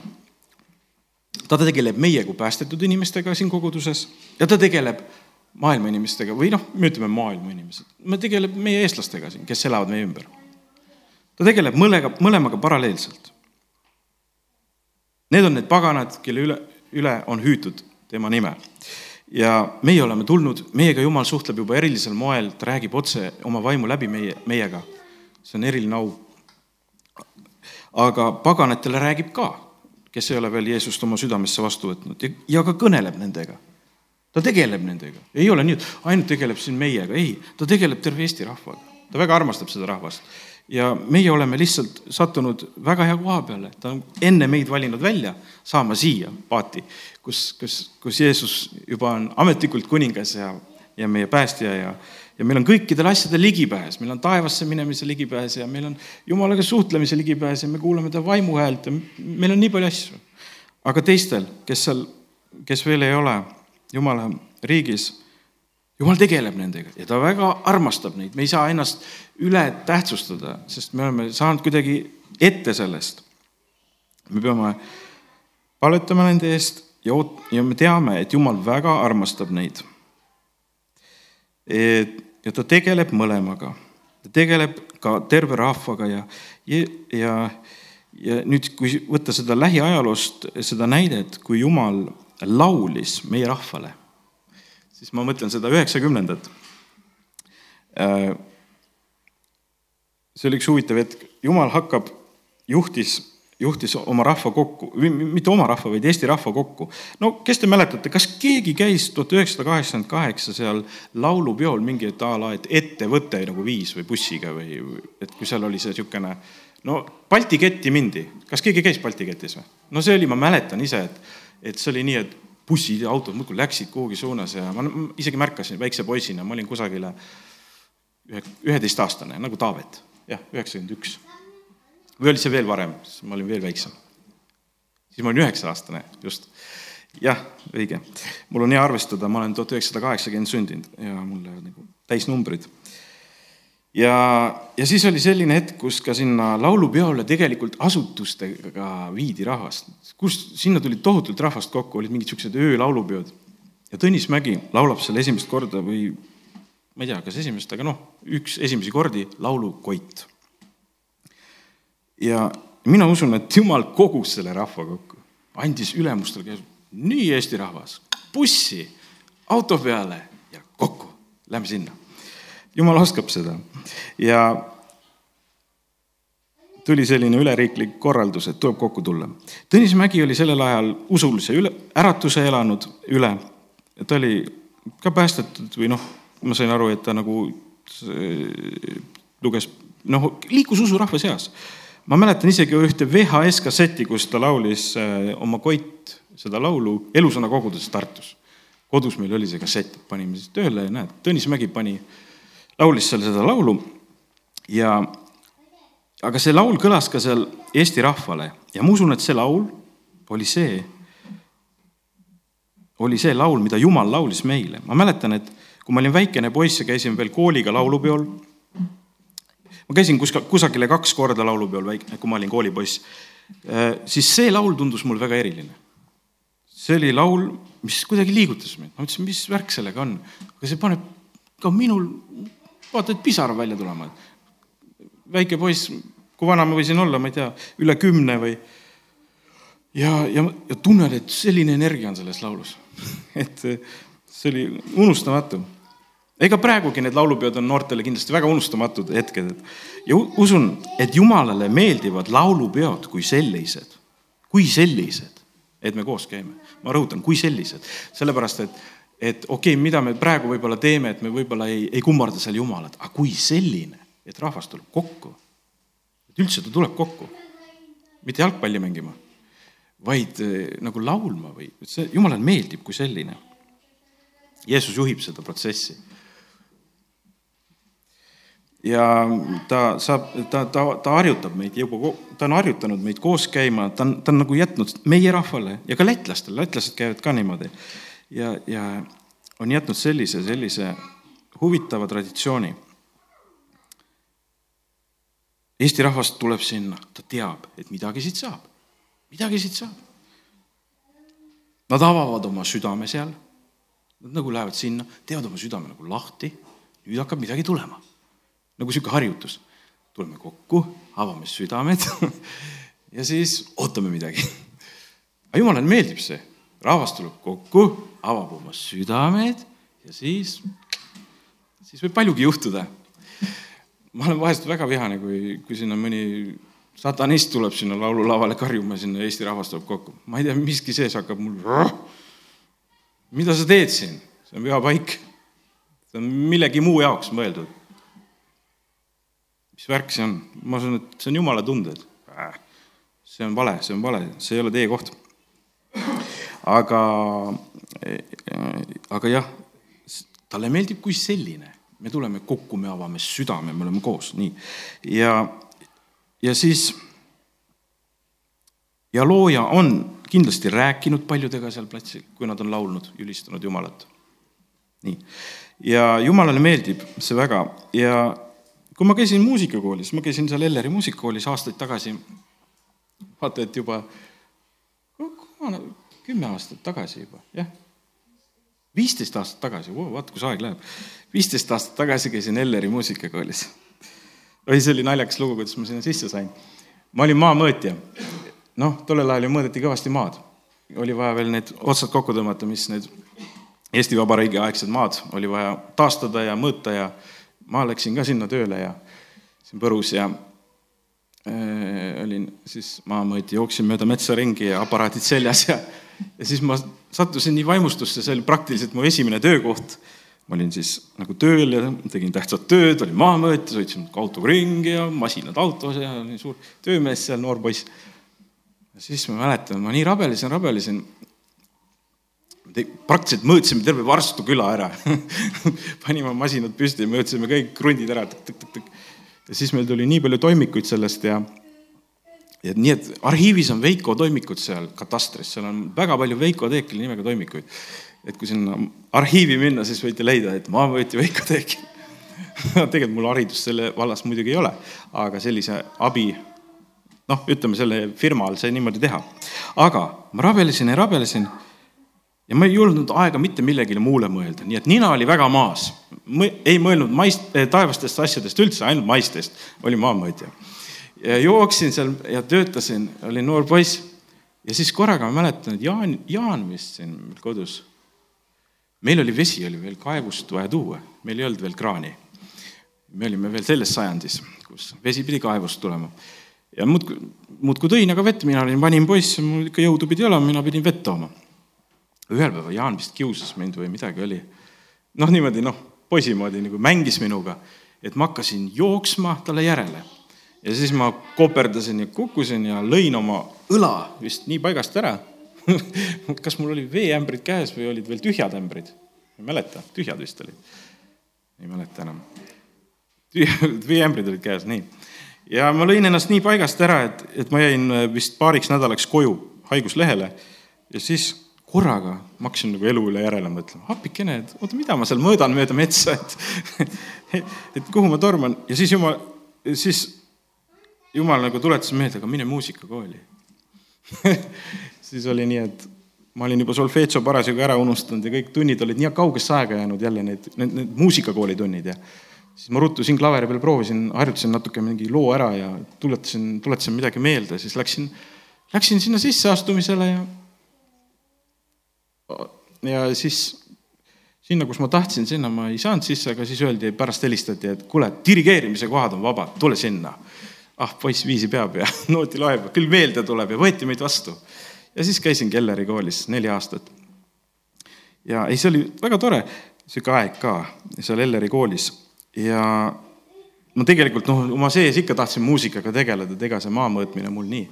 ta tegeleb meie kui päästetud inimestega siin koguduses ja ta tegeleb maailma inimestega või noh, me ütleme maailma inimesed, me tegeleb meie eestlastega siin, kes elavad meie ümber. ta tegeleb mõlega, mõlemaga paralleelselt. Need on need paganad, kelle üle, üle on hüütud tema nime ja meie oleme tulnud, meiega Jumal suhtleb juba erilisel moel, ta räägib otse oma vaimu läbi meie, meiega. see on eriline au. aga paganatele räägib ka, kes ei ole veel Jeesust oma südamesse vastu võtnud ja, ja ka kõneleb nendega. Ta tegeleb nendega, ei ole nii, et ainult tegeleb siin meiega, ei, ta tegeleb terve Eesti rahvaga. ta väga armastab seda rahvast. Ja meie oleme lihtsalt sattunud väga hea koha peale, ta on enne meid valinud välja saama siia paati, kus, kus, kus Jeesus juba on ametlikult kuningas ja, ja meie päästja ja, ja meil on kõikidel asjadel ligipääs, meil on taevasse minemise ligipääs ja meil on Jumalaga suhtlemise ligipääs ja me kuulame ta vaimu häält ja meil on nii palju asju. aga teistel, kes seal, kes veel ei ole Jumala riigis jumal tegeleb nendega ja ta väga armastab neid, me ei saa ennast üle tähtsustada, sest me oleme saanud kuidagi ette sellest. me peame palvetama nende eest ja oot-, ja me teame, et Jumal väga armastab neid. ja ta tegeleb mõlemaga, ta tegeleb ka terve rahvaga ja, ja, ja, ja nüüd, kui võtta seda lähiajaloost, seda näidet, kui Jumal laulis meie rahvale siis ma mõtlen seda üheksakümnendat. Äh, see oli üks huvitav hetk, jumal hakkab, juhtis, juhtis oma rahva kokku, mitte oma rahva, vaid Eesti rahva kokku. no kes te mäletate, kas keegi käis tuhat üheksasada kaheksakümmend kaheksa seal laulupeol mingi et a la, et ettevõte nagu viis või bussiga või et kui seal oli see niisugune no Balti ketti mindi, kas keegi käis Balti ketis või? no see oli, ma mäletan ise, et, et see oli nii, et bussid ja autod muudkui läksid kuhugi suunas ja ma isegi märkasin väikse poisina, ma olin kusagile ühe, üheteistaastane nagu Taavet, jah, üheksakümmend üks. või oli see veel varem, siis ma olin veel väiksem. siis ma olin üheksa-aastane, just. jah, õige. mul on hea arvestada, ma olen tuhat üheksasada kaheksakümmend sündinud ja mul lähevad nagu täisnumbrid ja, ja siis oli selline hetk, kus ka sinna laulupeole tegelikult asutustega viidi rahvast, kus sinna tuli tohutult rahvast kokku, olid mingid siuksed öölaulupeod. ja Tõnis Mägi laulab seal esimest korda või ma ei tea, kas esimest, aga noh, üks esimesi kordi laulu Koit. ja mina usun, et Jumal kogus selle rahva kokku, andis ülemustele käsu, nii Eesti rahvas, bussi, auto peale ja kokku, lähme sinna jumal oskab seda ja tuli selline üleriiklik korraldus, et tuleb kokku tulla. Tõnis Mägi oli sellel ajal usulise üle, äratuse elanud üle, ta oli ka päästetud või noh, ma sain aru, et ta nagu luges, noh, liikus usurahva seas. ma mäletan isegi ühte VHS kasseti, kus ta laulis äh, oma Koit seda laulu Elusõna koguduses Tartus. kodus meil oli see kassett, panime siis tööle ja näed, Tõnis Mägi pani laulis seal seda laulu ja aga see laul kõlas ka seal Eesti rahvale ja ma usun, et see laul oli see, oli see laul, mida Jumal laulis meile. ma mäletan, et kui ma olin väikene poiss ja käisin veel kooliga laulupeol, ma käisin kuskil, kusagile kaks korda laulupeol, kui ma olin koolipoiss, äh, siis see laul tundus mulle väga eriline. see oli laul, mis kuidagi liigutas mind, ma mõtlesin, mis värk sellega on, aga see paneb ka minul vaata, et pisar välja tulema. väike poiss, kui vana ma võisin olla, ma ei tea, üle kümne või. ja, ja, ja tunned, et selline energia on selles laulus et see oli unustamatu. ega praegugi need laulupeod on noortele kindlasti väga unustamatud hetked, et ja usun, et Jumalale meeldivad laulupeod kui sellised, kui sellised, et me koos käime. ma rõhutan, kui sellised, sellepärast et et okei okay,, mida me praegu võib-olla teeme, et me võib-olla ei, ei kummarda seal Jumalat, aga kui selline, et rahvas tuleb kokku, et üldse ta tuleb kokku, mitte jalgpalli mängima, vaid eh, nagu laulma või see Jumalale meeldib kui selline. Jeesus juhib seda protsessi. ja ta saab, ta, ta, ta harjutab meid juba, ta on harjutanud meid koos käima, ta on, ta on nagu jätnud meie rahvale ja ka lätlastele, lätlased käivad ka niimoodi ja, ja, on jätnud sellise, sellise huvitava traditsiooni. Eesti rahvas tuleb sinna, ta teab, et midagi siit saab, midagi siit saab. Nad avavad oma südame seal, nad nagu lähevad sinna, teevad oma südame nagu lahti, nüüd hakkab midagi tulema. nagu niisugune harjutus, tuleme kokku, avame südamed ja siis ootame midagi. aga jumalale meeldib see, rahvas tuleb kokku, avab oma südamed ja siis, siis võib paljugi juhtuda. ma olen vahest väga vihane, kui, kui sinna mõni satanist tuleb sinna laululavale karjuma, sinna Eesti rahvas tuleb kokku. ma ei tea, miski sees hakkab mul. mida sa teed siin? see on püha paik. see on millegi muu jaoks mõeldud. mis värk see on? ma usun, et see on jumala tunded. see on vale, see on vale, see ei ole teie koht. Aga, aga jah, talle meeldib kui selline. me tuleme kokku, me avame südame, me oleme koos, nii. ja ja siis, ja looja on kindlasti rääkinud paljudega seal platsil, kui nad on laulnud, ülistanud Jumalat. nii, ja Jumalale meeldib see väga ja kui ma käisin muusikakoolis, ma käisin seal Elleri muusikakoolis aastaid tagasi, vaata et juba kümme aastat tagasi juba, jah. viisteist aastat tagasi, vaata kus aeg läheb. viisteist aastat tagasi käisin Elleri muusikakoolis oi, see oli naljakas lugu, kuidas ma sinna sisse sain. ma olin maamõõtja. noh, tollel ajal ju mõõdeti kõvasti maad. oli vaja veel need otsad kokku tõmmata, mis need Eesti Vabariigi aegsed maad oli vaja taastada ja mõõta ja ma läksin ka sinna tööle ja siin Võrus ja äh, olin siis maamõõtja, jooksin mööda metsa ringi ja aparaadid seljas ja, ja siis ma sattusin nii vaimustusse, see oli praktiliselt mu esimene töökoht ma olin siis nagu tööl ja tegin tähtsat tööd, olin maamõõtja, sõitsin autoga ringi ja masinad autos ja olin suur töömees seal, noor poiss. ja siis ma mäletan, ma nii rabelesin, rabelesin. praktiliselt mõõtsime terve Varstu küla ära panime masinad püsti, mõõtsime kõik krundid ära. ja siis meil tuli nii palju toimikuid sellest ja ja nii, et arhiivis on Veiko toimikud seal katastris, seal on väga palju Veiko Teekli nimega toimikuid et kui sinna arhiivi minna, siis võite leida, et maavõtja Veiko Teekin tegelikult mul haridust selle vallas muidugi ei ole, aga sellise abi, noh, ütleme selle firma all sai niimoodi teha. aga ma rabelesin ja rabelesin ja ma ei julgenud aega mitte millegile muule mõelda, nii et nina oli väga maas. ei mõelnud maist, taevastest asjadest üldse, ainult maistest, olin maamõõtja. Ja jooksin seal ja töötasin, olin noor poiss ja siis korraga ma mäletan, et Jaan, Jaan vist siin kodus meil oli vesi, oli veel kaevust vaja tuua, meil ei olnud veel kraani. me olime veel selles sajandis, kus vesi pidi kaevust tulema. ja muudkui, muudkui tõin aga vett, mina olin vanim poiss, mul ikka jõudu pidi olema, mina pidin vett tooma. ühel päeval Jaan vist kiusas mind või midagi oli. noh, niimoodi noh, poisi moodi nagu mängis minuga, et ma hakkasin jooksma talle järele. Ja siis ma koperdasin ja kukkusin ja lõin oma õla vist nii paigast ära kas mul oli veeämbrid käes või olid veel tühjad ämbrid? ei mäleta, tühjad vist olid. ei mäleta enam. tühjad veeämbrid olid käes, nii. ja ma lõin ennast nii paigast ära, et, et ma jäin äh, vist paariks nädalaks koju haiguslehele ja siis korraga ma hakkasin nagu elu üle järele mõtlema, appikene, et oota, mida ma seal mõõdan mööda metsa, et, et kuhu ma torman ja siis jumal, siis jumal nagu tuletas meelde, aga mine muusikakooli siis oli nii, et ma olin juba solfeetso parasjagu ära unustanud ja kõik tunnid olid nii kaugesse aega jäänud jälle need, need, need muusikakooli tunnid ja siis ma ruttu siin klaveri peal proovisin, harjutasin natuke mingi loo ära ja tuletasin, tuletasin midagi meelde, siis läksin, läksin sinna sisseastumisele ja ja siis sinna, kus ma tahtsin, sinna ma ei saanud sisse, aga siis öeldi, pärast helistati, et kuule, dirigeerimise kohad on vabad, tule sinna. Ah, poiss viisi peab ja nooti loeb, küll meelde tuleb ja võeti meid vastu ja siis käisin Kelleri koolis neli aastat. ja ei, see oli väga tore, sihuke aeg ka seal Elleri koolis ja ma tegelikult noh, oma sees ikka tahtsin muusikaga tegeleda, et ega see maa mõõtmine mul nii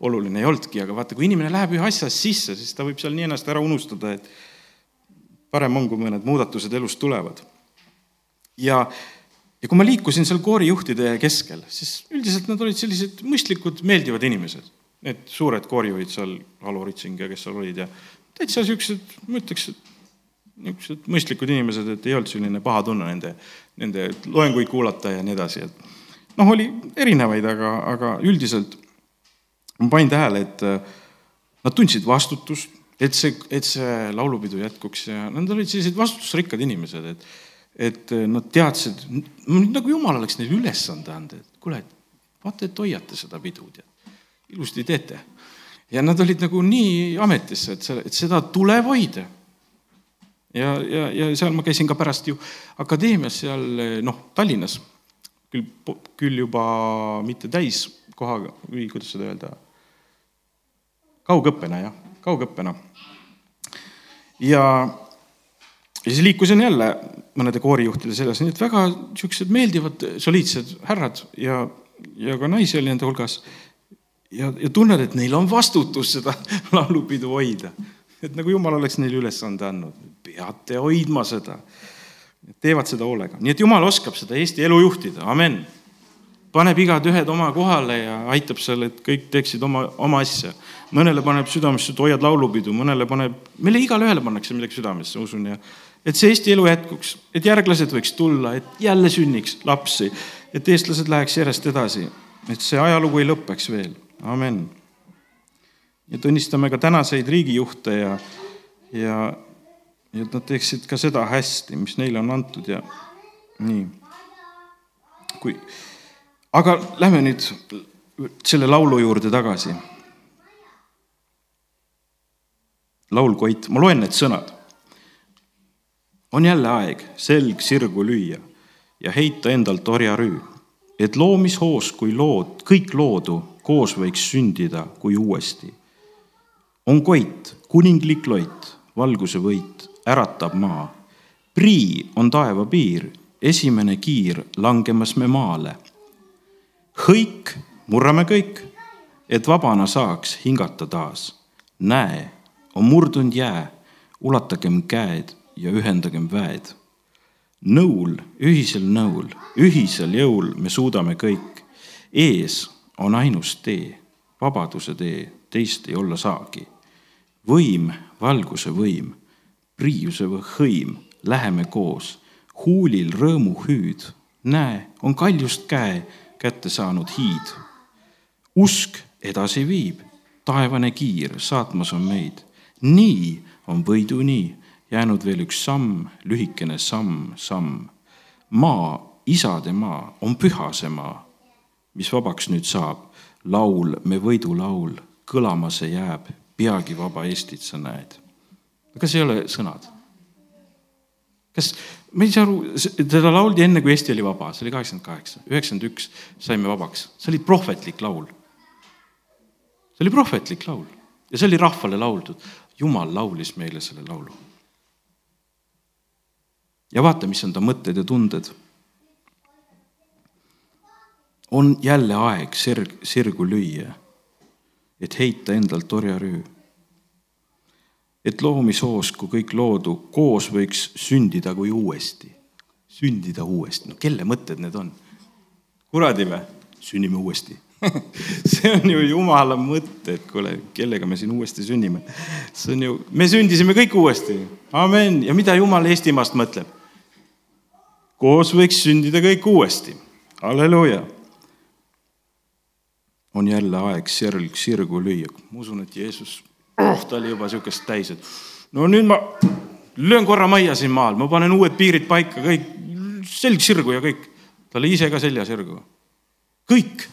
oluline ei olnudki, aga vaata, kui inimene läheb ühe asja sisse, siis ta võib seal nii ennast ära unustada, et parem on, kui mõned muudatused elus tulevad. ja, ja kui ma liikusin seal koorijuhtide keskel, siis üldiselt nad olid sellised mõistlikud, meeldivad inimesed. Need suured koorijuhid seal, Alo Ritsing ja kes seal olid ja täitsa siuksed, ma ütleks, et niisugused mõistlikud inimesed, et ei olnud selline paha tunne nende, nende loenguid kuulata ja nii edasi, et noh, oli erinevaid, aga, aga üldiselt ma panin tähele, et äh, nad tundsid vastutust, et see, et see laulupidu jätkuks ja nad olid sellised vastutusrikkad inimesed, et, et äh, nad teadsid, nagu jumal oleks neile ülesande andnud, et kuule, vaata, et hoiate seda pidu, tead, ilusti teete. ja nad olid nagu nii ametisse, et see, et seda tuleb hoida ja, ja, ja seal ma käisin ka pärast ju akadeemias seal noh, Tallinnas, küll, küll juba mitte täiskohaga või kuidas seda öelda, kaugõppena jah, kaugõppena. ja, ja siis liikusin jälle mõnede koorijuhtide seljas, nii et väga niisugused meeldivad, soliidsed härrad ja, ja ka naisi oli nende hulgas. ja, ja tunned, et neil on vastutus seda laulupidu hoida et nagu jumal oleks neile ülesande andnud, peate hoidma seda. teevad seda hoolega, nii et jumal oskab seda Eesti elu juhtida, amen. paneb igad-ühed oma kohale ja aitab seal, et kõik teeksid oma, oma asja. mõnele paneb südamesse, et hoiad laulupidu, mõnele paneb, meile igale ühele pannakse midagi südamesse, usun ja et see Eesti elu jätkuks, et järglased võiks tulla, et jälle sünniks lapsi, et eestlased läheks järjest edasi, et see ajalugu ei lõpeks veel, amen ja tunnistame ka tänaseid riigijuhte ja, ja, ja et nad teeksid ka seda hästi, mis neile on antud ja nii. kui, aga lähme nüüd selle laulu juurde tagasi. laul Koit, ma loen need sõnad. On jälle aeg selg sirgu lüüa ja heita endalt orjarüü, et loomishoos, kui lood, kõik loodu koos võiks sündida kui uuesti on koit, kuninglik loit, valguse võit, äratab maa. prii on taeva piir, esimene kiir langemas me maale. hõik murrame kõik, et vabana saaks hingata taas. näe, on murdunud jää, ulatagem käed ja ühendagem väed. nõul, ühisel nõul, ühisel jõul me suudame kõik. ees on ainus tee, vabaduse tee teist ei olla saagi. võim, valguse võim, priiuse hõim, läheme koos, huulil rõõmu hüüd, näe, on kaljust käe kätte saanud hiid. usk edasi viib, taevane kiir saatmas on meid, nii on võiduni jäänud veel üks samm, lühikene samm, samm. maa, isade maa, on püha see maa, mis vabaks nüüd saab, laul, me võidulaul kõlama see jääb, peagi vaba Eestit sa näed. kas ei ole sõnad? kas, ma ei saa aru, teda lauldi enne, kui Eesti oli vaba, see oli kaheksakümmend kaheksa, üheksakümmend üks saime vabaks, see oli prohvetlik laul. see oli prohvetlik laul ja see oli rahvale lauldud. jumal laulis meile selle laulu. Ja vaata, mis on ta mõtted ja tunded. on jälle aeg sirg, sirgu lüüa et heita endalt orjarüü. et loomishoos, kui kõik loodu koos võiks sündida kui uuesti, sündida uuesti, no kelle mõtted need on? kuradi või? sünnime uuesti see on ju jumala mõte, et kuule, kellega me siin uuesti sünnime. see on ju, me sündisime kõik uuesti, amen, ja mida jumal Eestimaast mõtleb? Koos võiks sündida kõik uuesti, halleluuja on jälle aeg sirg sirgu lüüa. ma usun, et Jeesus oh,, ta oli juba sihukest täis, et no nüüd ma löön korra majja siin maal, ma panen uued piirid paika, kõik selg sirgu ja kõik. ta oli ise ka selja sirgu. kõik.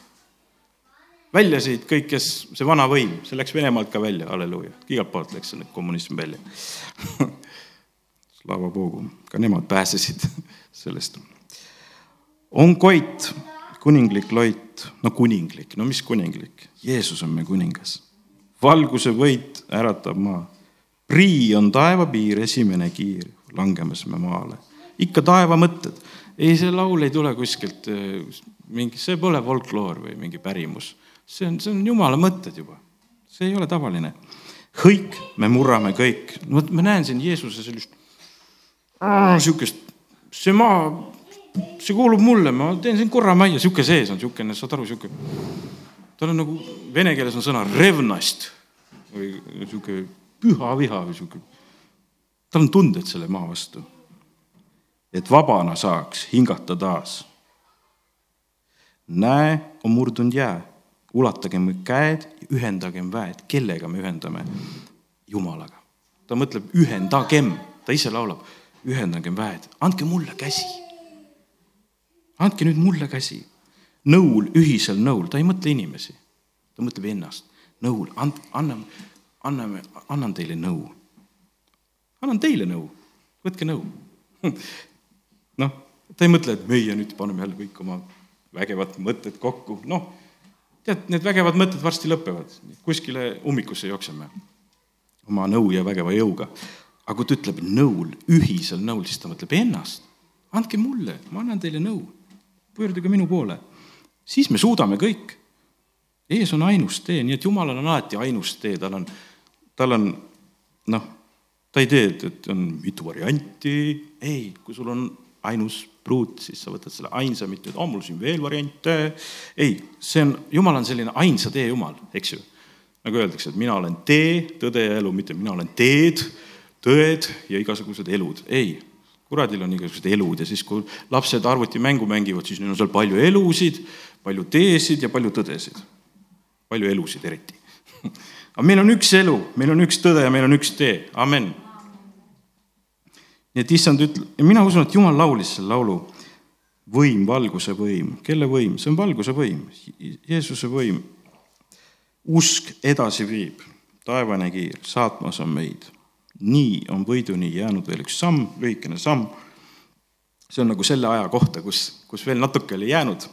välja siit kõik, kes, see vana võim, see läks Venemaalt ka välja, halleluuja. igalt poolt läks kommunism välja Slava Bogu, ka nemad pääsesid sellest. on Koit kuninglik loit, no kuninglik, no mis kuninglik, Jeesus on meie kuningas. valguse võit äratab maa. prii on taevapiir, esimene kiir, langemas me maale. ikka taeva mõtted. ei, see laul ei tule kuskilt eh, mingi, see pole folkloor või mingi pärimus. see on, see on jumala mõtted juba. see ei ole tavaline. hõik, me murrame kõik. vot, ma näen siin Jeesuse sellist sihukest, see maa see kuulub mulle, ma teen siin korra majja, sihuke sees on siukene, saad aru, sihuke. tal on nagu vene keeles on sõna revnast või sihuke püha viha või sihuke. tal on tunded selle maa vastu. et vabana saaks hingata taas. näe, on murdunud jää, ulatagem käed, ühendagem väed, kellega me ühendame? Jumalaga. ta mõtleb ühendagem, ta ise laulab, ühendagem väed, andke mulle käsi. andke nüüd mulle käsi. nõul, ühisel nõul, ta ei mõtle inimesi, ta mõtleb ennast. nõul, and-, anname, anname, annan teile nõu annan teile nõu, võtke nõu. noh, ta ei mõtle, et meie nüüd paneme jälle kõik oma vägevad mõtted kokku, noh, tead, need vägevad mõtted varsti lõpevad, kuskile ummikusse jookseme oma nõu ja vägeva jõuga. Aga kui ta ütleb nõul, ühisel nõul, siis ta mõtleb ennast. andke mulle, ma annan teile nõu, pöörduge minu poole. siis me suudame kõik. ees on ainus tee, nii et Jumalal on alati ainus tee, tal on, tal on noh ta ei tee, et, on mitu varianti, ei, kui sul on ainus pruut, siis sa võtad selle ainsa, mitte et oh, mul siin veel variante. ei, see on, jumal on selline ainsa tee jumal, eks ju. nagu öeldakse, et mina olen tee, tõde ja elu, mitte mina olen teed, tõed ja igasugused elud, ei. kuradil on igasugused elud ja siis, kui lapsed arvutimängu mängivad, siis neil on seal palju elusid, palju teesid ja palju tõdesid. palju elusid eriti aga meil on üks elu, meil on üks tõde ja meil on üks tee, amen nii et issand ütleb, ja mina usun, et Jumal laulis selle laulu, võim, valguse võim, kelle võim, see on valguse võim, Jeesuse võim. usk edasi viib, taevane kiir, saatmas on meid. Nii on võiduni jäänud veel üks samm, lühikene samm. see on nagu selle aja kohta, kus, kus veel natuke oli jäänud.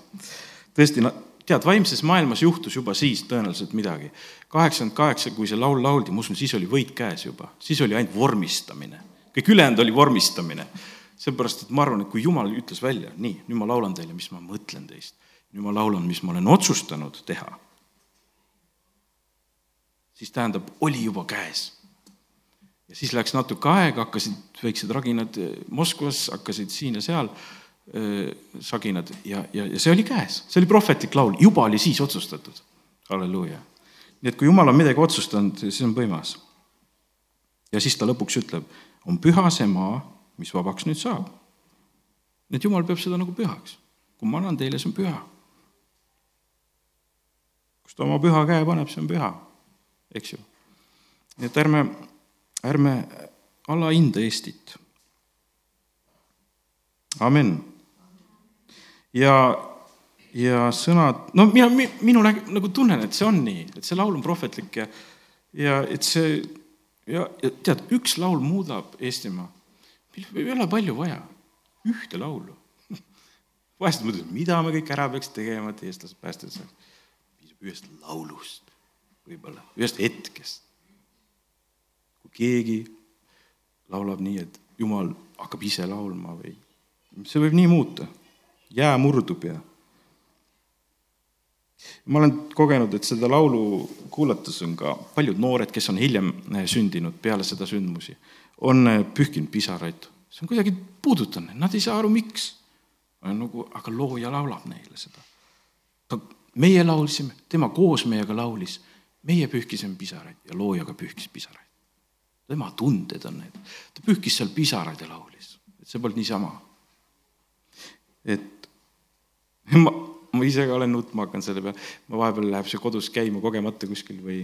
tõesti, tead, vaimses maailmas juhtus juba siis tõenäoliselt midagi. kaheksakümmend kaheksa, kui see laul lauldi, ma usun, siis oli võit käes juba, siis oli ainult vormistamine kõik ülejäänud oli vormistamine. seepärast, et ma arvan, et kui Jumal ütles välja, nii, nüüd ma laulan teile, mis ma mõtlen teist, nüüd ma laulan, mis ma olen otsustanud teha, siis tähendab, oli juba käes. Siis läks natuke aega, hakkasid väiksed raginad Moskvas, hakkasid siin ja seal äh, saginad ja, ja, ja see oli käes, see oli prohvetlik laul, juba oli siis otsustatud. halleluuja. nii et kui Jumal on midagi otsustanud, siis on võimas. ja siis ta lõpuks ütleb on püha see maa, mis vabaks nüüd saab. nii et jumal peab seda nagu pühaks. kui ma annan teile, see on püha. kus ta oma püha käe paneb, see on püha, eks ju. nii et ärme, ärme alahinda Eestit. amen. ja, ja sõnad, no mina, minu nagu tunnen, et see on nii, et see laul on prohvetlik ja, ja et see ja, ja tead, üks laul muudab Eestimaa. ei ole palju vaja, ühte laulu. vahest mõtled, mida me kõik ära peaks tegema, et eestlased päästed saaks. piisab ühest laulust, võib-olla, ühest hetkest. Kui keegi laulab nii, et Jumal hakkab ise laulma või see võib nii muuta. jää murdub ja ma olen kogenud, et seda laulu kuulates on ka paljud noored, kes on hiljem eh, sündinud peale seda sündmusi, on eh, pühkinud pisaraid. see on kuidagi puudutanud, nad ei saa aru, miks. nagu, aga looja laulab neile seda. meie laulsime, tema koos meiega laulis, meie pühkisime pisaraid ja looja ka pühkis pisaraid. Tema tunded on need, ta pühkis seal pisaraid ja laulis, et see polnud niisama. et ma ma ise ka olen nutma hakanud selle peale, ma vahepeal läheb see kodus käima kogemata kuskil või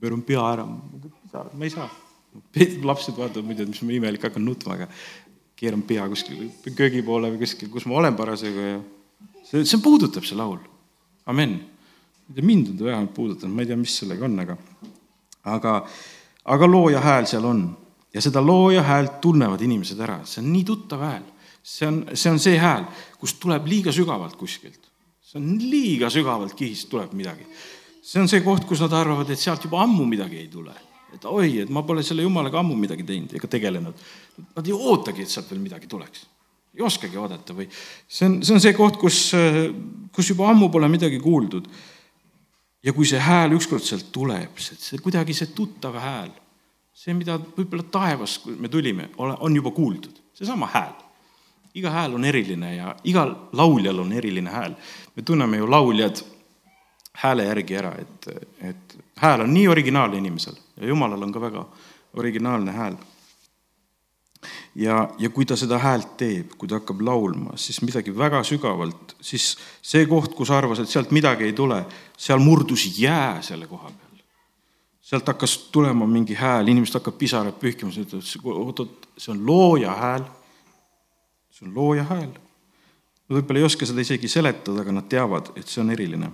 pööran pea ära, ma ei saa. lapsed vaatavad muidu, et mis ma imelik hakkan nutma, aga keeran pea kuskil köögi poole või kuskil, kus ma olen parasjagu ja see, see puudutab, see laul. amen. mind on ta vähemalt puudutanud, ma ei tea, mis sellega on, aga, aga, aga looja hääl seal on ja seda looja häält tunnevad inimesed ära, see on nii tuttav hääl see on, see on see hääl, kust tuleb liiga sügavalt kuskilt. see on liiga sügavalt kihist tuleb midagi. see on see koht, kus nad arvavad, et sealt juba ammu midagi ei tule. et oi, et ma pole selle jumalaga ammu midagi teinud ega tegelenud. Nad ei ootagi, et sealt veel midagi tuleks. ei oskagi oodata või see on, see on see koht, kus, kus juba ammu pole midagi kuuldud. Ja kui see hääl ükskord sealt tuleb, see, kuidagi see tuttav hääl, see, mida võib-olla taevas, kui me tulime, on juba kuuldud, seesama hääl iga hääl on eriline ja igal lauljal on eriline hääl. me tunneme ju lauljad hääle järgi ära, et, et hääl on nii originaalne inimesel ja jumalal on ka väga originaalne hääl. Ja, ja kui ta seda häält teeb, kui ta hakkab laulma, siis midagi väga sügavalt, siis see koht, kus arvas, et sealt midagi ei tule, seal murdus jää selle koha peal. sealt hakkas tulema mingi hääl, inimesed hakkavad pisaraid pühkima, sa ütled, oot-oot, see on looja hääl. see on looja hääl. Nad võib-olla ei oska seda isegi seletada, aga nad teavad, et see on eriline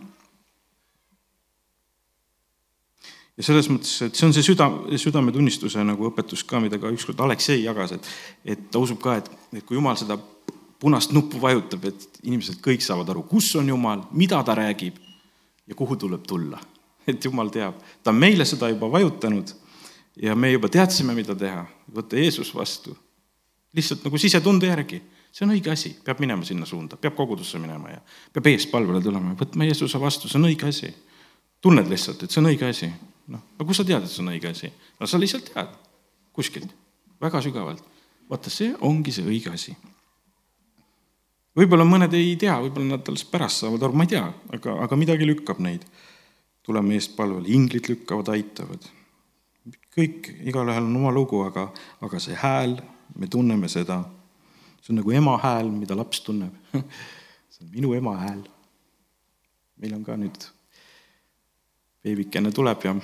ja selles mõttes, et see on see süda, südametunnistuse nagu õpetus ka, mida ka ükskord Aleksei jagas, et, et ta usub ka, et, et kui Jumal seda punast nuppu vajutab, et inimesed kõik saavad aru, kus on Jumal, mida ta räägib ja kuhu tuleb tulla. et Jumal teab, ta on meile seda juba vajutanud ja me juba teadsime, mida teha, võtta Jeesus vastu. lihtsalt nagu sisetunde järgi, see on õige asi, peab minema sinna suunda, peab kogudusse minema ja peab eespalvele tulema, võtma Jeesuse vastu, see on õige asi. tunned lihtsalt, et see on õige asi noh, no kust sa tead, et see on õige asi? no sa lihtsalt tead kuskilt, väga sügavalt. vaata, see ongi see õige asi. võib-olla mõned ei tea, võib-olla nad alles pärast saavad aru, ma ei tea, aga, aga midagi lükkab neid tulema eest palvele, inglid lükkavad, aitavad. kõik, igalühel on oma lugu, aga, aga see hääl, me tunneme seda. see on nagu ema hääl, mida laps tunneb see on minu ema hääl. meil on ka nüüd beebikene tuleb ja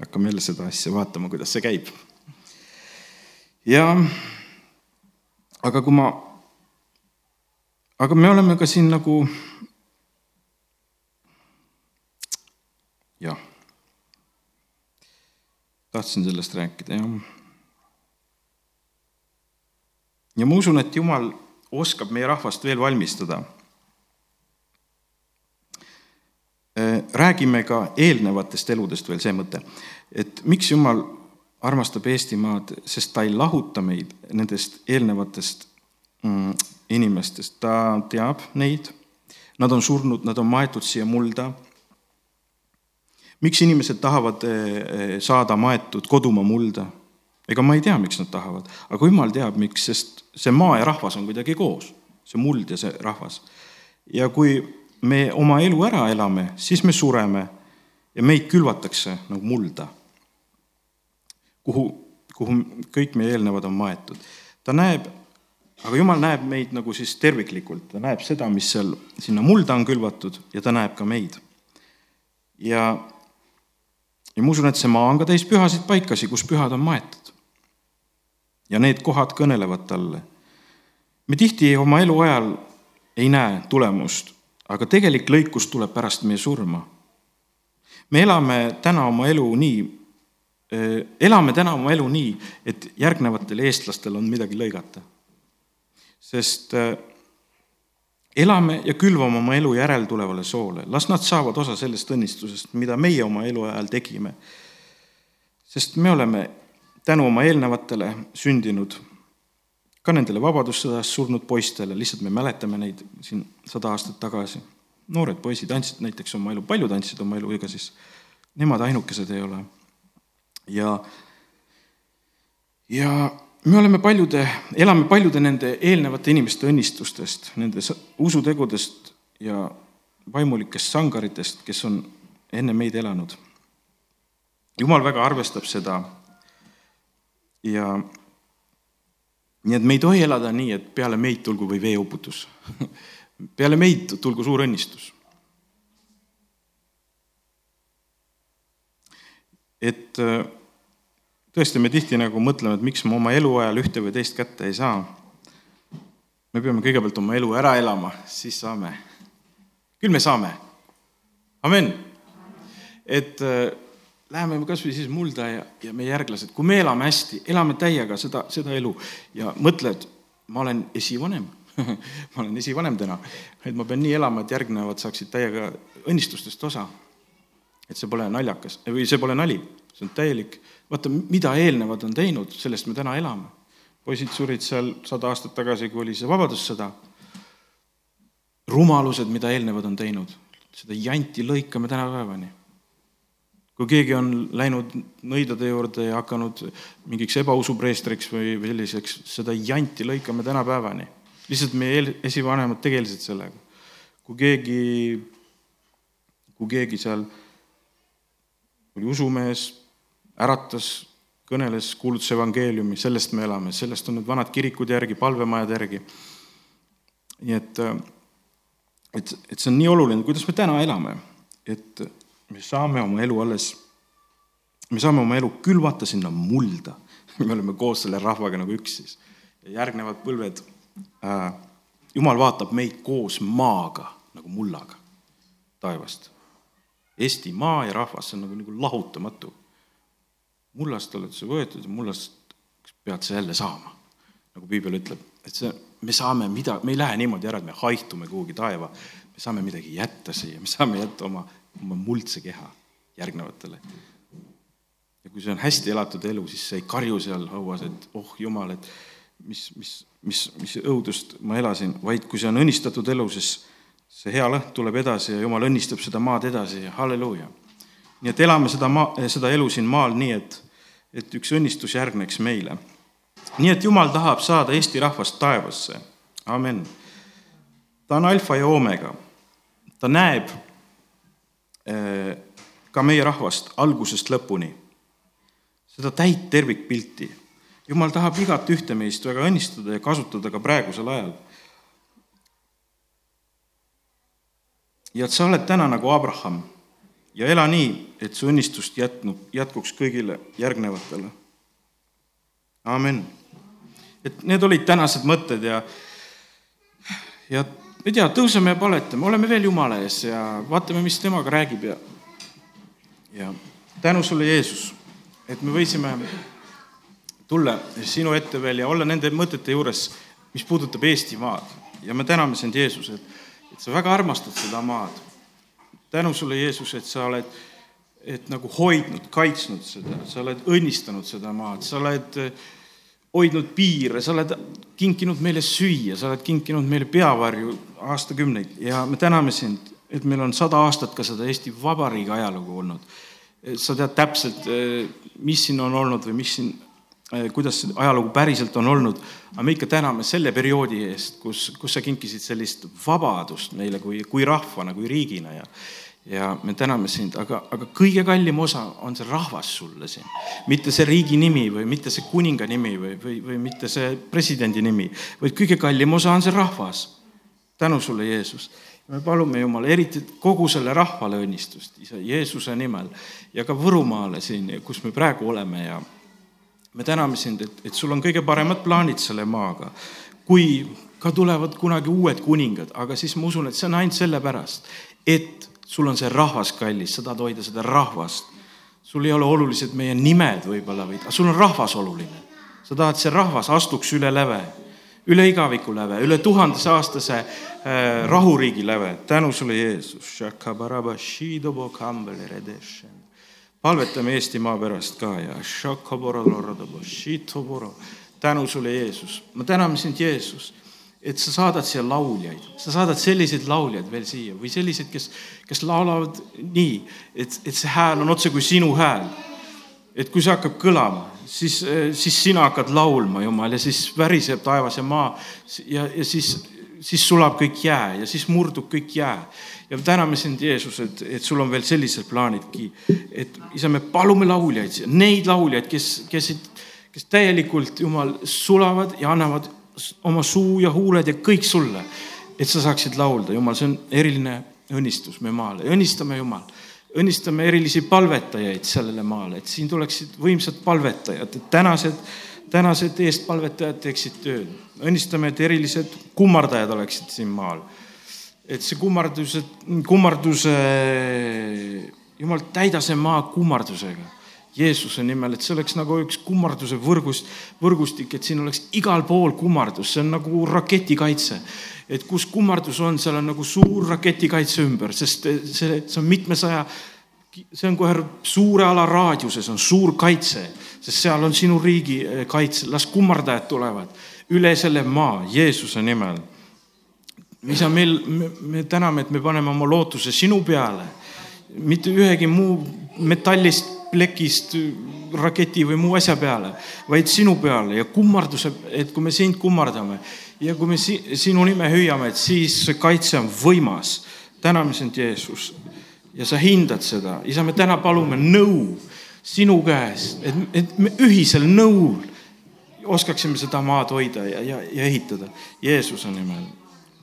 hakkame jälle seda asja vaatama, kuidas see käib. ja aga kui ma, aga me oleme ka siin nagu jah, tahtsin sellest rääkida, jah. ja ma usun, et Jumal oskab meie rahvast veel valmistada Äh, räägime ka eelnevatest eludest veel see mõte, et miks Jumal armastab Eestimaad, sest ta ei lahuta meid nendest eelnevatest mm, inimestest, ta teab neid, nad on surnud, nad on maetud siia mulda. miks inimesed tahavad äh, saada maetud kodumaa mulda? ega ma ei tea, miks nad tahavad, aga Jumal teab, miks, sest see maa ja rahvas on kuidagi koos, see muld ja see rahvas. ja kui me oma elu ära elame, siis me sureme ja meid külvatakse nagu mulda, kuhu, kuhu kõik meie eelnevad on maetud. ta näeb, aga jumal näeb meid nagu siis terviklikult, ta näeb seda, mis seal sinna mulda on külvatud ja ta näeb ka meid. ja, ja ma usun, et see maa on ka täis pühasid paikasid, kus pühad on maetud. ja need kohad kõnelevad talle. me tihti oma eluajal ei näe tulemust aga tegelik lõikus tuleb pärast meie surma. me elame täna oma elu nii, eh, elame täna oma elu nii, et järgnevatel eestlastel on midagi lõigata. sest eh, elame ja külvame oma elu järeltulevale soole, las nad saavad osa sellest õnnistusest, mida meie oma eluajal tegime. sest me oleme tänu oma eelnevatele sündinud ka nendele Vabadussõdas surnud poistele, lihtsalt me mäletame neid siin sada aastat tagasi. noored poisid andsid näiteks oma elu, paljud andsid oma elu, ega siis nemad ainukesed ei ole. ja, ja me oleme paljude, elame paljude nende eelnevate inimeste õnnistustest, nende usutegudest ja vaimulikest sangaritest, kes on enne meid elanud. jumal väga arvestab seda ja nii et me ei tohi elada nii, et peale meid tulgu või veeuputus peale meid tulgu suur õnnistus. et äh, tõesti, me tihti nagu mõtleme, et miks me oma eluajal ühte või teist kätte ei saa. me peame kõigepealt oma elu ära elama, siis saame. küll me saame. amen. et äh, läheme kas või siis mulda ja, ja meie järglased, kui me elame hästi, elame täiega seda, seda elu ja mõtled, ma olen esivanem. Ma olen esivanem täna, et ma pean nii elama, et järgnevad saaksid täiega õnnistustest osa. et see pole naljakas või see pole nali, see on täielik, vaata, mida eelnevad on teinud, sellest me täna elame. poisid surid seal sada aastat tagasi, kui oli see Vabadussõda. rumalused, mida eelnevad on teinud, seda janti lõikame tänapäevani kui keegi on läinud nõidade juurde ja hakanud mingiks ebausupreestriks või selliseks, seda janti lõikame tänapäevani. lihtsalt meie esivanemad tegelesid sellega. kui keegi, kui keegi seal oli usumees, äratas kõneles, kuulutas evangeeliumi, sellest me elame, sellest on need vanad kirikud järgi, palvemajad järgi. nii et, et, et see on nii oluline, kuidas me täna elame, et me saame oma elu alles, me saame oma elu külvata sinna mulda. me oleme koos selle rahvaga nagu üks siis. järgnevad põlved äh,, jumal vaatab meid koos maaga nagu mullaga taevast. Eesti maa ja rahvas, see on nagu, nagu lahutamatu mullast oled sa võetud ja mullast pead sa jälle saama. nagu piibel ütleb, et see, me saame mida, me ei lähe niimoodi ära, et me haihtume kuhugi taeva, me saame midagi jätta siia, me saame jätta oma, oma muldse keha järgnevatele. ja kui see on hästi elatud elu, siis sa ei karju seal hauas, et oh jumal, et mis, mis, mis, mis õudust ma elasin, vaid kui see on õnnistatud elu, siis see hea lõhn tuleb edasi ja jumal õnnistab seda maad edasi ja halleluuja. nii et elame seda maa, seda elu siin maal nii, et et üks õnnistus järgneks meile. nii et Jumal tahab saada Eesti rahvast taevasse, amen. ta on alfa ja oomega, ta näeb ka meie rahvast algusest lõpuni, seda täit tervikpilti. Jumal tahab igat ühte meist väga õnnistada ja kasutada ka praegusel ajal. ja et sa oled täna nagu Abraham ja ela nii, et su õnnistust jätnub, jätkuks kõigile järgnevatele. amin. et need olid tänased mõtted ja, ja ei tea, tõuseme ja paletame, oleme veel Jumala ees ja vaatame, mis temaga räägib ja, ja tänu sulle, Jeesus, et me võisime tulla sinu ette veel ja olla nende mõtete juures, mis puudutab Eestimaad ja me täname sind, Jeesus, et, et sa väga armastad seda maad. Tänu sulle, Jeesus, et sa oled, et nagu hoidnud, kaitsnud seda, sa oled õnnistanud seda maad, sa oled eh, hoidnud piire, sa oled kinkinud meile süüa, sa oled kinkinud meile peavarju aastakümneid ja me täname sind, et meil on sada aastat ka seda Eesti Vabariigi ajalugu olnud. sa tead täpselt, eh, mis siin on olnud või mis siin, eh, kuidas see ajalugu päriselt on olnud, aga me ikka täname selle perioodi eest, kus, kus sa kinkisid sellist vabadust meile kui, kui rahvana, kui riigina ja ja me täname sind, aga, aga kõige kallim osa on see rahvas sulle siin. mitte see riigi nimi või mitte see kuninga nimi või, või, või mitte see presidendi nimi, vaid kõige kallim osa on see rahvas. tänu sulle, Jeesus. me palume, Jumal, eriti kogu selle rahvale õnnistust, isa Jeesuse nimel ja ka Võrumaale siin, kus me praegu oleme ja me täname sind, et, et sul on kõige paremad plaanid selle maaga. kui ka tulevad kunagi uued kuningad, aga siis ma usun, et see on ainult sellepärast, et sul on see rahvas kallis, sa tahad hoida seda rahvast. sul ei ole olulised meie nimed võib-olla, vaid sul on rahvas oluline. sa tahad, see rahvas astuks üle läve, üle igaviku läve, üle tuhandesaastase äh, rahuriigi läve. tänu sulle, Jeesus. palvetame Eestimaa pärast ka ja tänu sulle, Jeesus. ma täname sind, Jeesus et sa saadad siia lauljaid, sa saadad selliseid lauljaid veel siia või selliseid, kes, kes laulavad nii, et, et see hääl on otse kui sinu hääl. et kui see hakkab kõlama, siis, siis sina hakkad laulma, Jumal, ja siis väriseb taevas ja maa ja, ja siis, siis sulab kõik jää ja siis murdub kõik jää. ja täname sind, Jeesus, et, et sul on veel sellised plaanidki, et isa, me palume lauljaid, neid lauljaid, kes, kes, kes täielikult, Jumal, sulavad ja annavad oma suu ja huuled ja kõik sulle, et sa saaksid laulda, Jumal, see on eriline õnnistus me maale, õnnistame, Jumal, õnnistame erilisi palvetajaid sellele maale, et siin tuleksid võimsad palvetajad, et tänased, tänased eestpalvetajad teeksid tööd. õnnistame, et erilised kummardajad oleksid siin maal. et see kummarduse, kummarduse, Jumal, täida see maa kummardusega Jeesuse nimel, et see oleks nagu üks kummarduse võrgust, võrgustik, et siin oleks igal pool kummardus, see on nagu raketikaitse. et kus kummardus on, seal on nagu suur raketikaitse ümber, sest see, see on mitmesaja, see on kohe suure ala raadiuses on suur kaitse, sest seal on sinu riigi eh, kaitse, las kummardajad tulevad üle selle maa Jeesuse nimel. isa, meil, me täname, et me paneme oma lootuse sinu peale, mitte ühegi muu metallist plekist raketi või muu asja peale, vaid sinu peale ja kummarduse, et kui me sind kummardame ja kui me si sinu nime hüüame, et siis see kaitse on võimas. täname sind, Jeesus. ja sa hindad seda, isa, me täna palume nõu sinu käes, et, et me ühisel nõul oskaksime seda maad hoida ja, ja, ja ehitada Jeesuse nimel.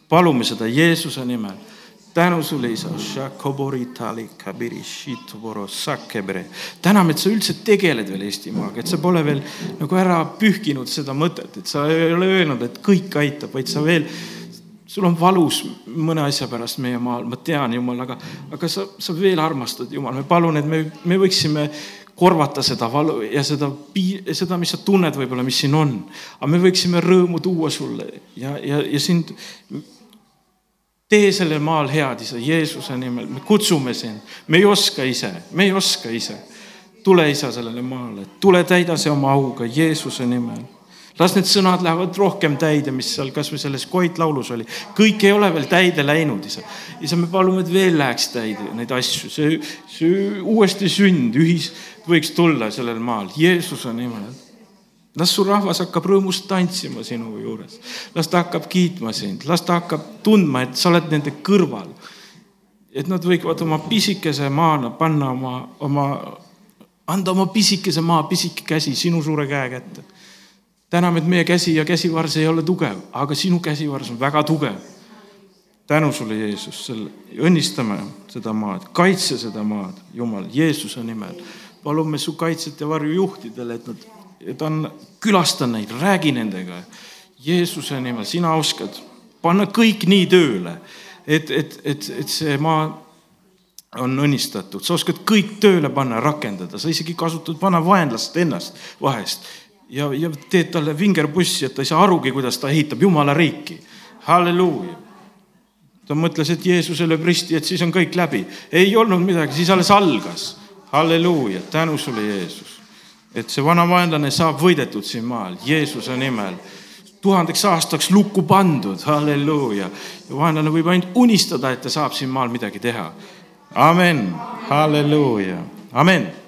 palume seda Jeesuse nimel tänu sulle, isa. täname, et sa üldse tegeled veel Eestimaaga, et sa pole veel nagu ära pühkinud seda mõtet, et sa ei ole öelnud, et kõik aitab, vaid sa veel, sul on valus mõne asja pärast meie maal, ma tean, Jumal, aga, aga sa, sa veel armastad, Jumal, me palun, et me, me võiksime korvata seda valu ja seda, seda, mis sa tunned võib-olla, mis siin on. aga me võiksime rõõmu tuua sulle ja, ja, ja sind tee sellel maal head, isa, Jeesuse nimel, me kutsume sind, me ei oska ise, me ei oska ise. tule, isa, sellele maale, tule täida see oma auga Jeesuse nimel. las need sõnad lähevad rohkem täide, mis seal kasvõi selles Koit laulus oli. kõik ei ole veel täide läinud, isa. isa, me palume, et veel läheks täide neid asju, see, see uuesti sünd, ühis võiks tulla sellel maal Jeesuse nimel las su rahvas hakkab rõõmust tantsima sinu juures, las ta hakkab kiitma sind, las ta hakkab tundma, et sa oled nende kõrval. et nad võivad oma pisikese maana panna oma, oma, anda oma pisikese maa, pisike käsi sinu suure käe kätte. täname, et meie käsi ja käsivars ei ole tugev, aga sinu käsivars on väga tugev. tänu sulle, Jeesus, selle, õnnistame seda maad, kaitse seda maad, Jumal, Jeesuse nimel. palume su kaitset ja varju juhtidele, et nad ta on, külasta neid, räägi nendega. Jeesuse nimel, sina oskad panna kõik nii tööle, et, et, et, et see maa on õnnistatud, sa oskad kõik tööle panna, rakendada, sa isegi kasutad vana vaenlast ennast vahest ja, ja teed talle vingerpussi, et ta ei saa arugi, kuidas ta ehitab Jumala riiki. halleluuja. ta mõtles, et Jeesuse lööb risti, et siis on kõik läbi. ei olnud midagi, siis alles algas. halleluuja, tänu sulle, Jeesus et see vana vaenlane saab võidetud siin maal Jeesuse nimel. tuhandeks aastaks lukku pandud, halleluuja. ja vaenlane võib ainult unistada, et ta saab siin maal midagi teha. amen, halleluuja, amen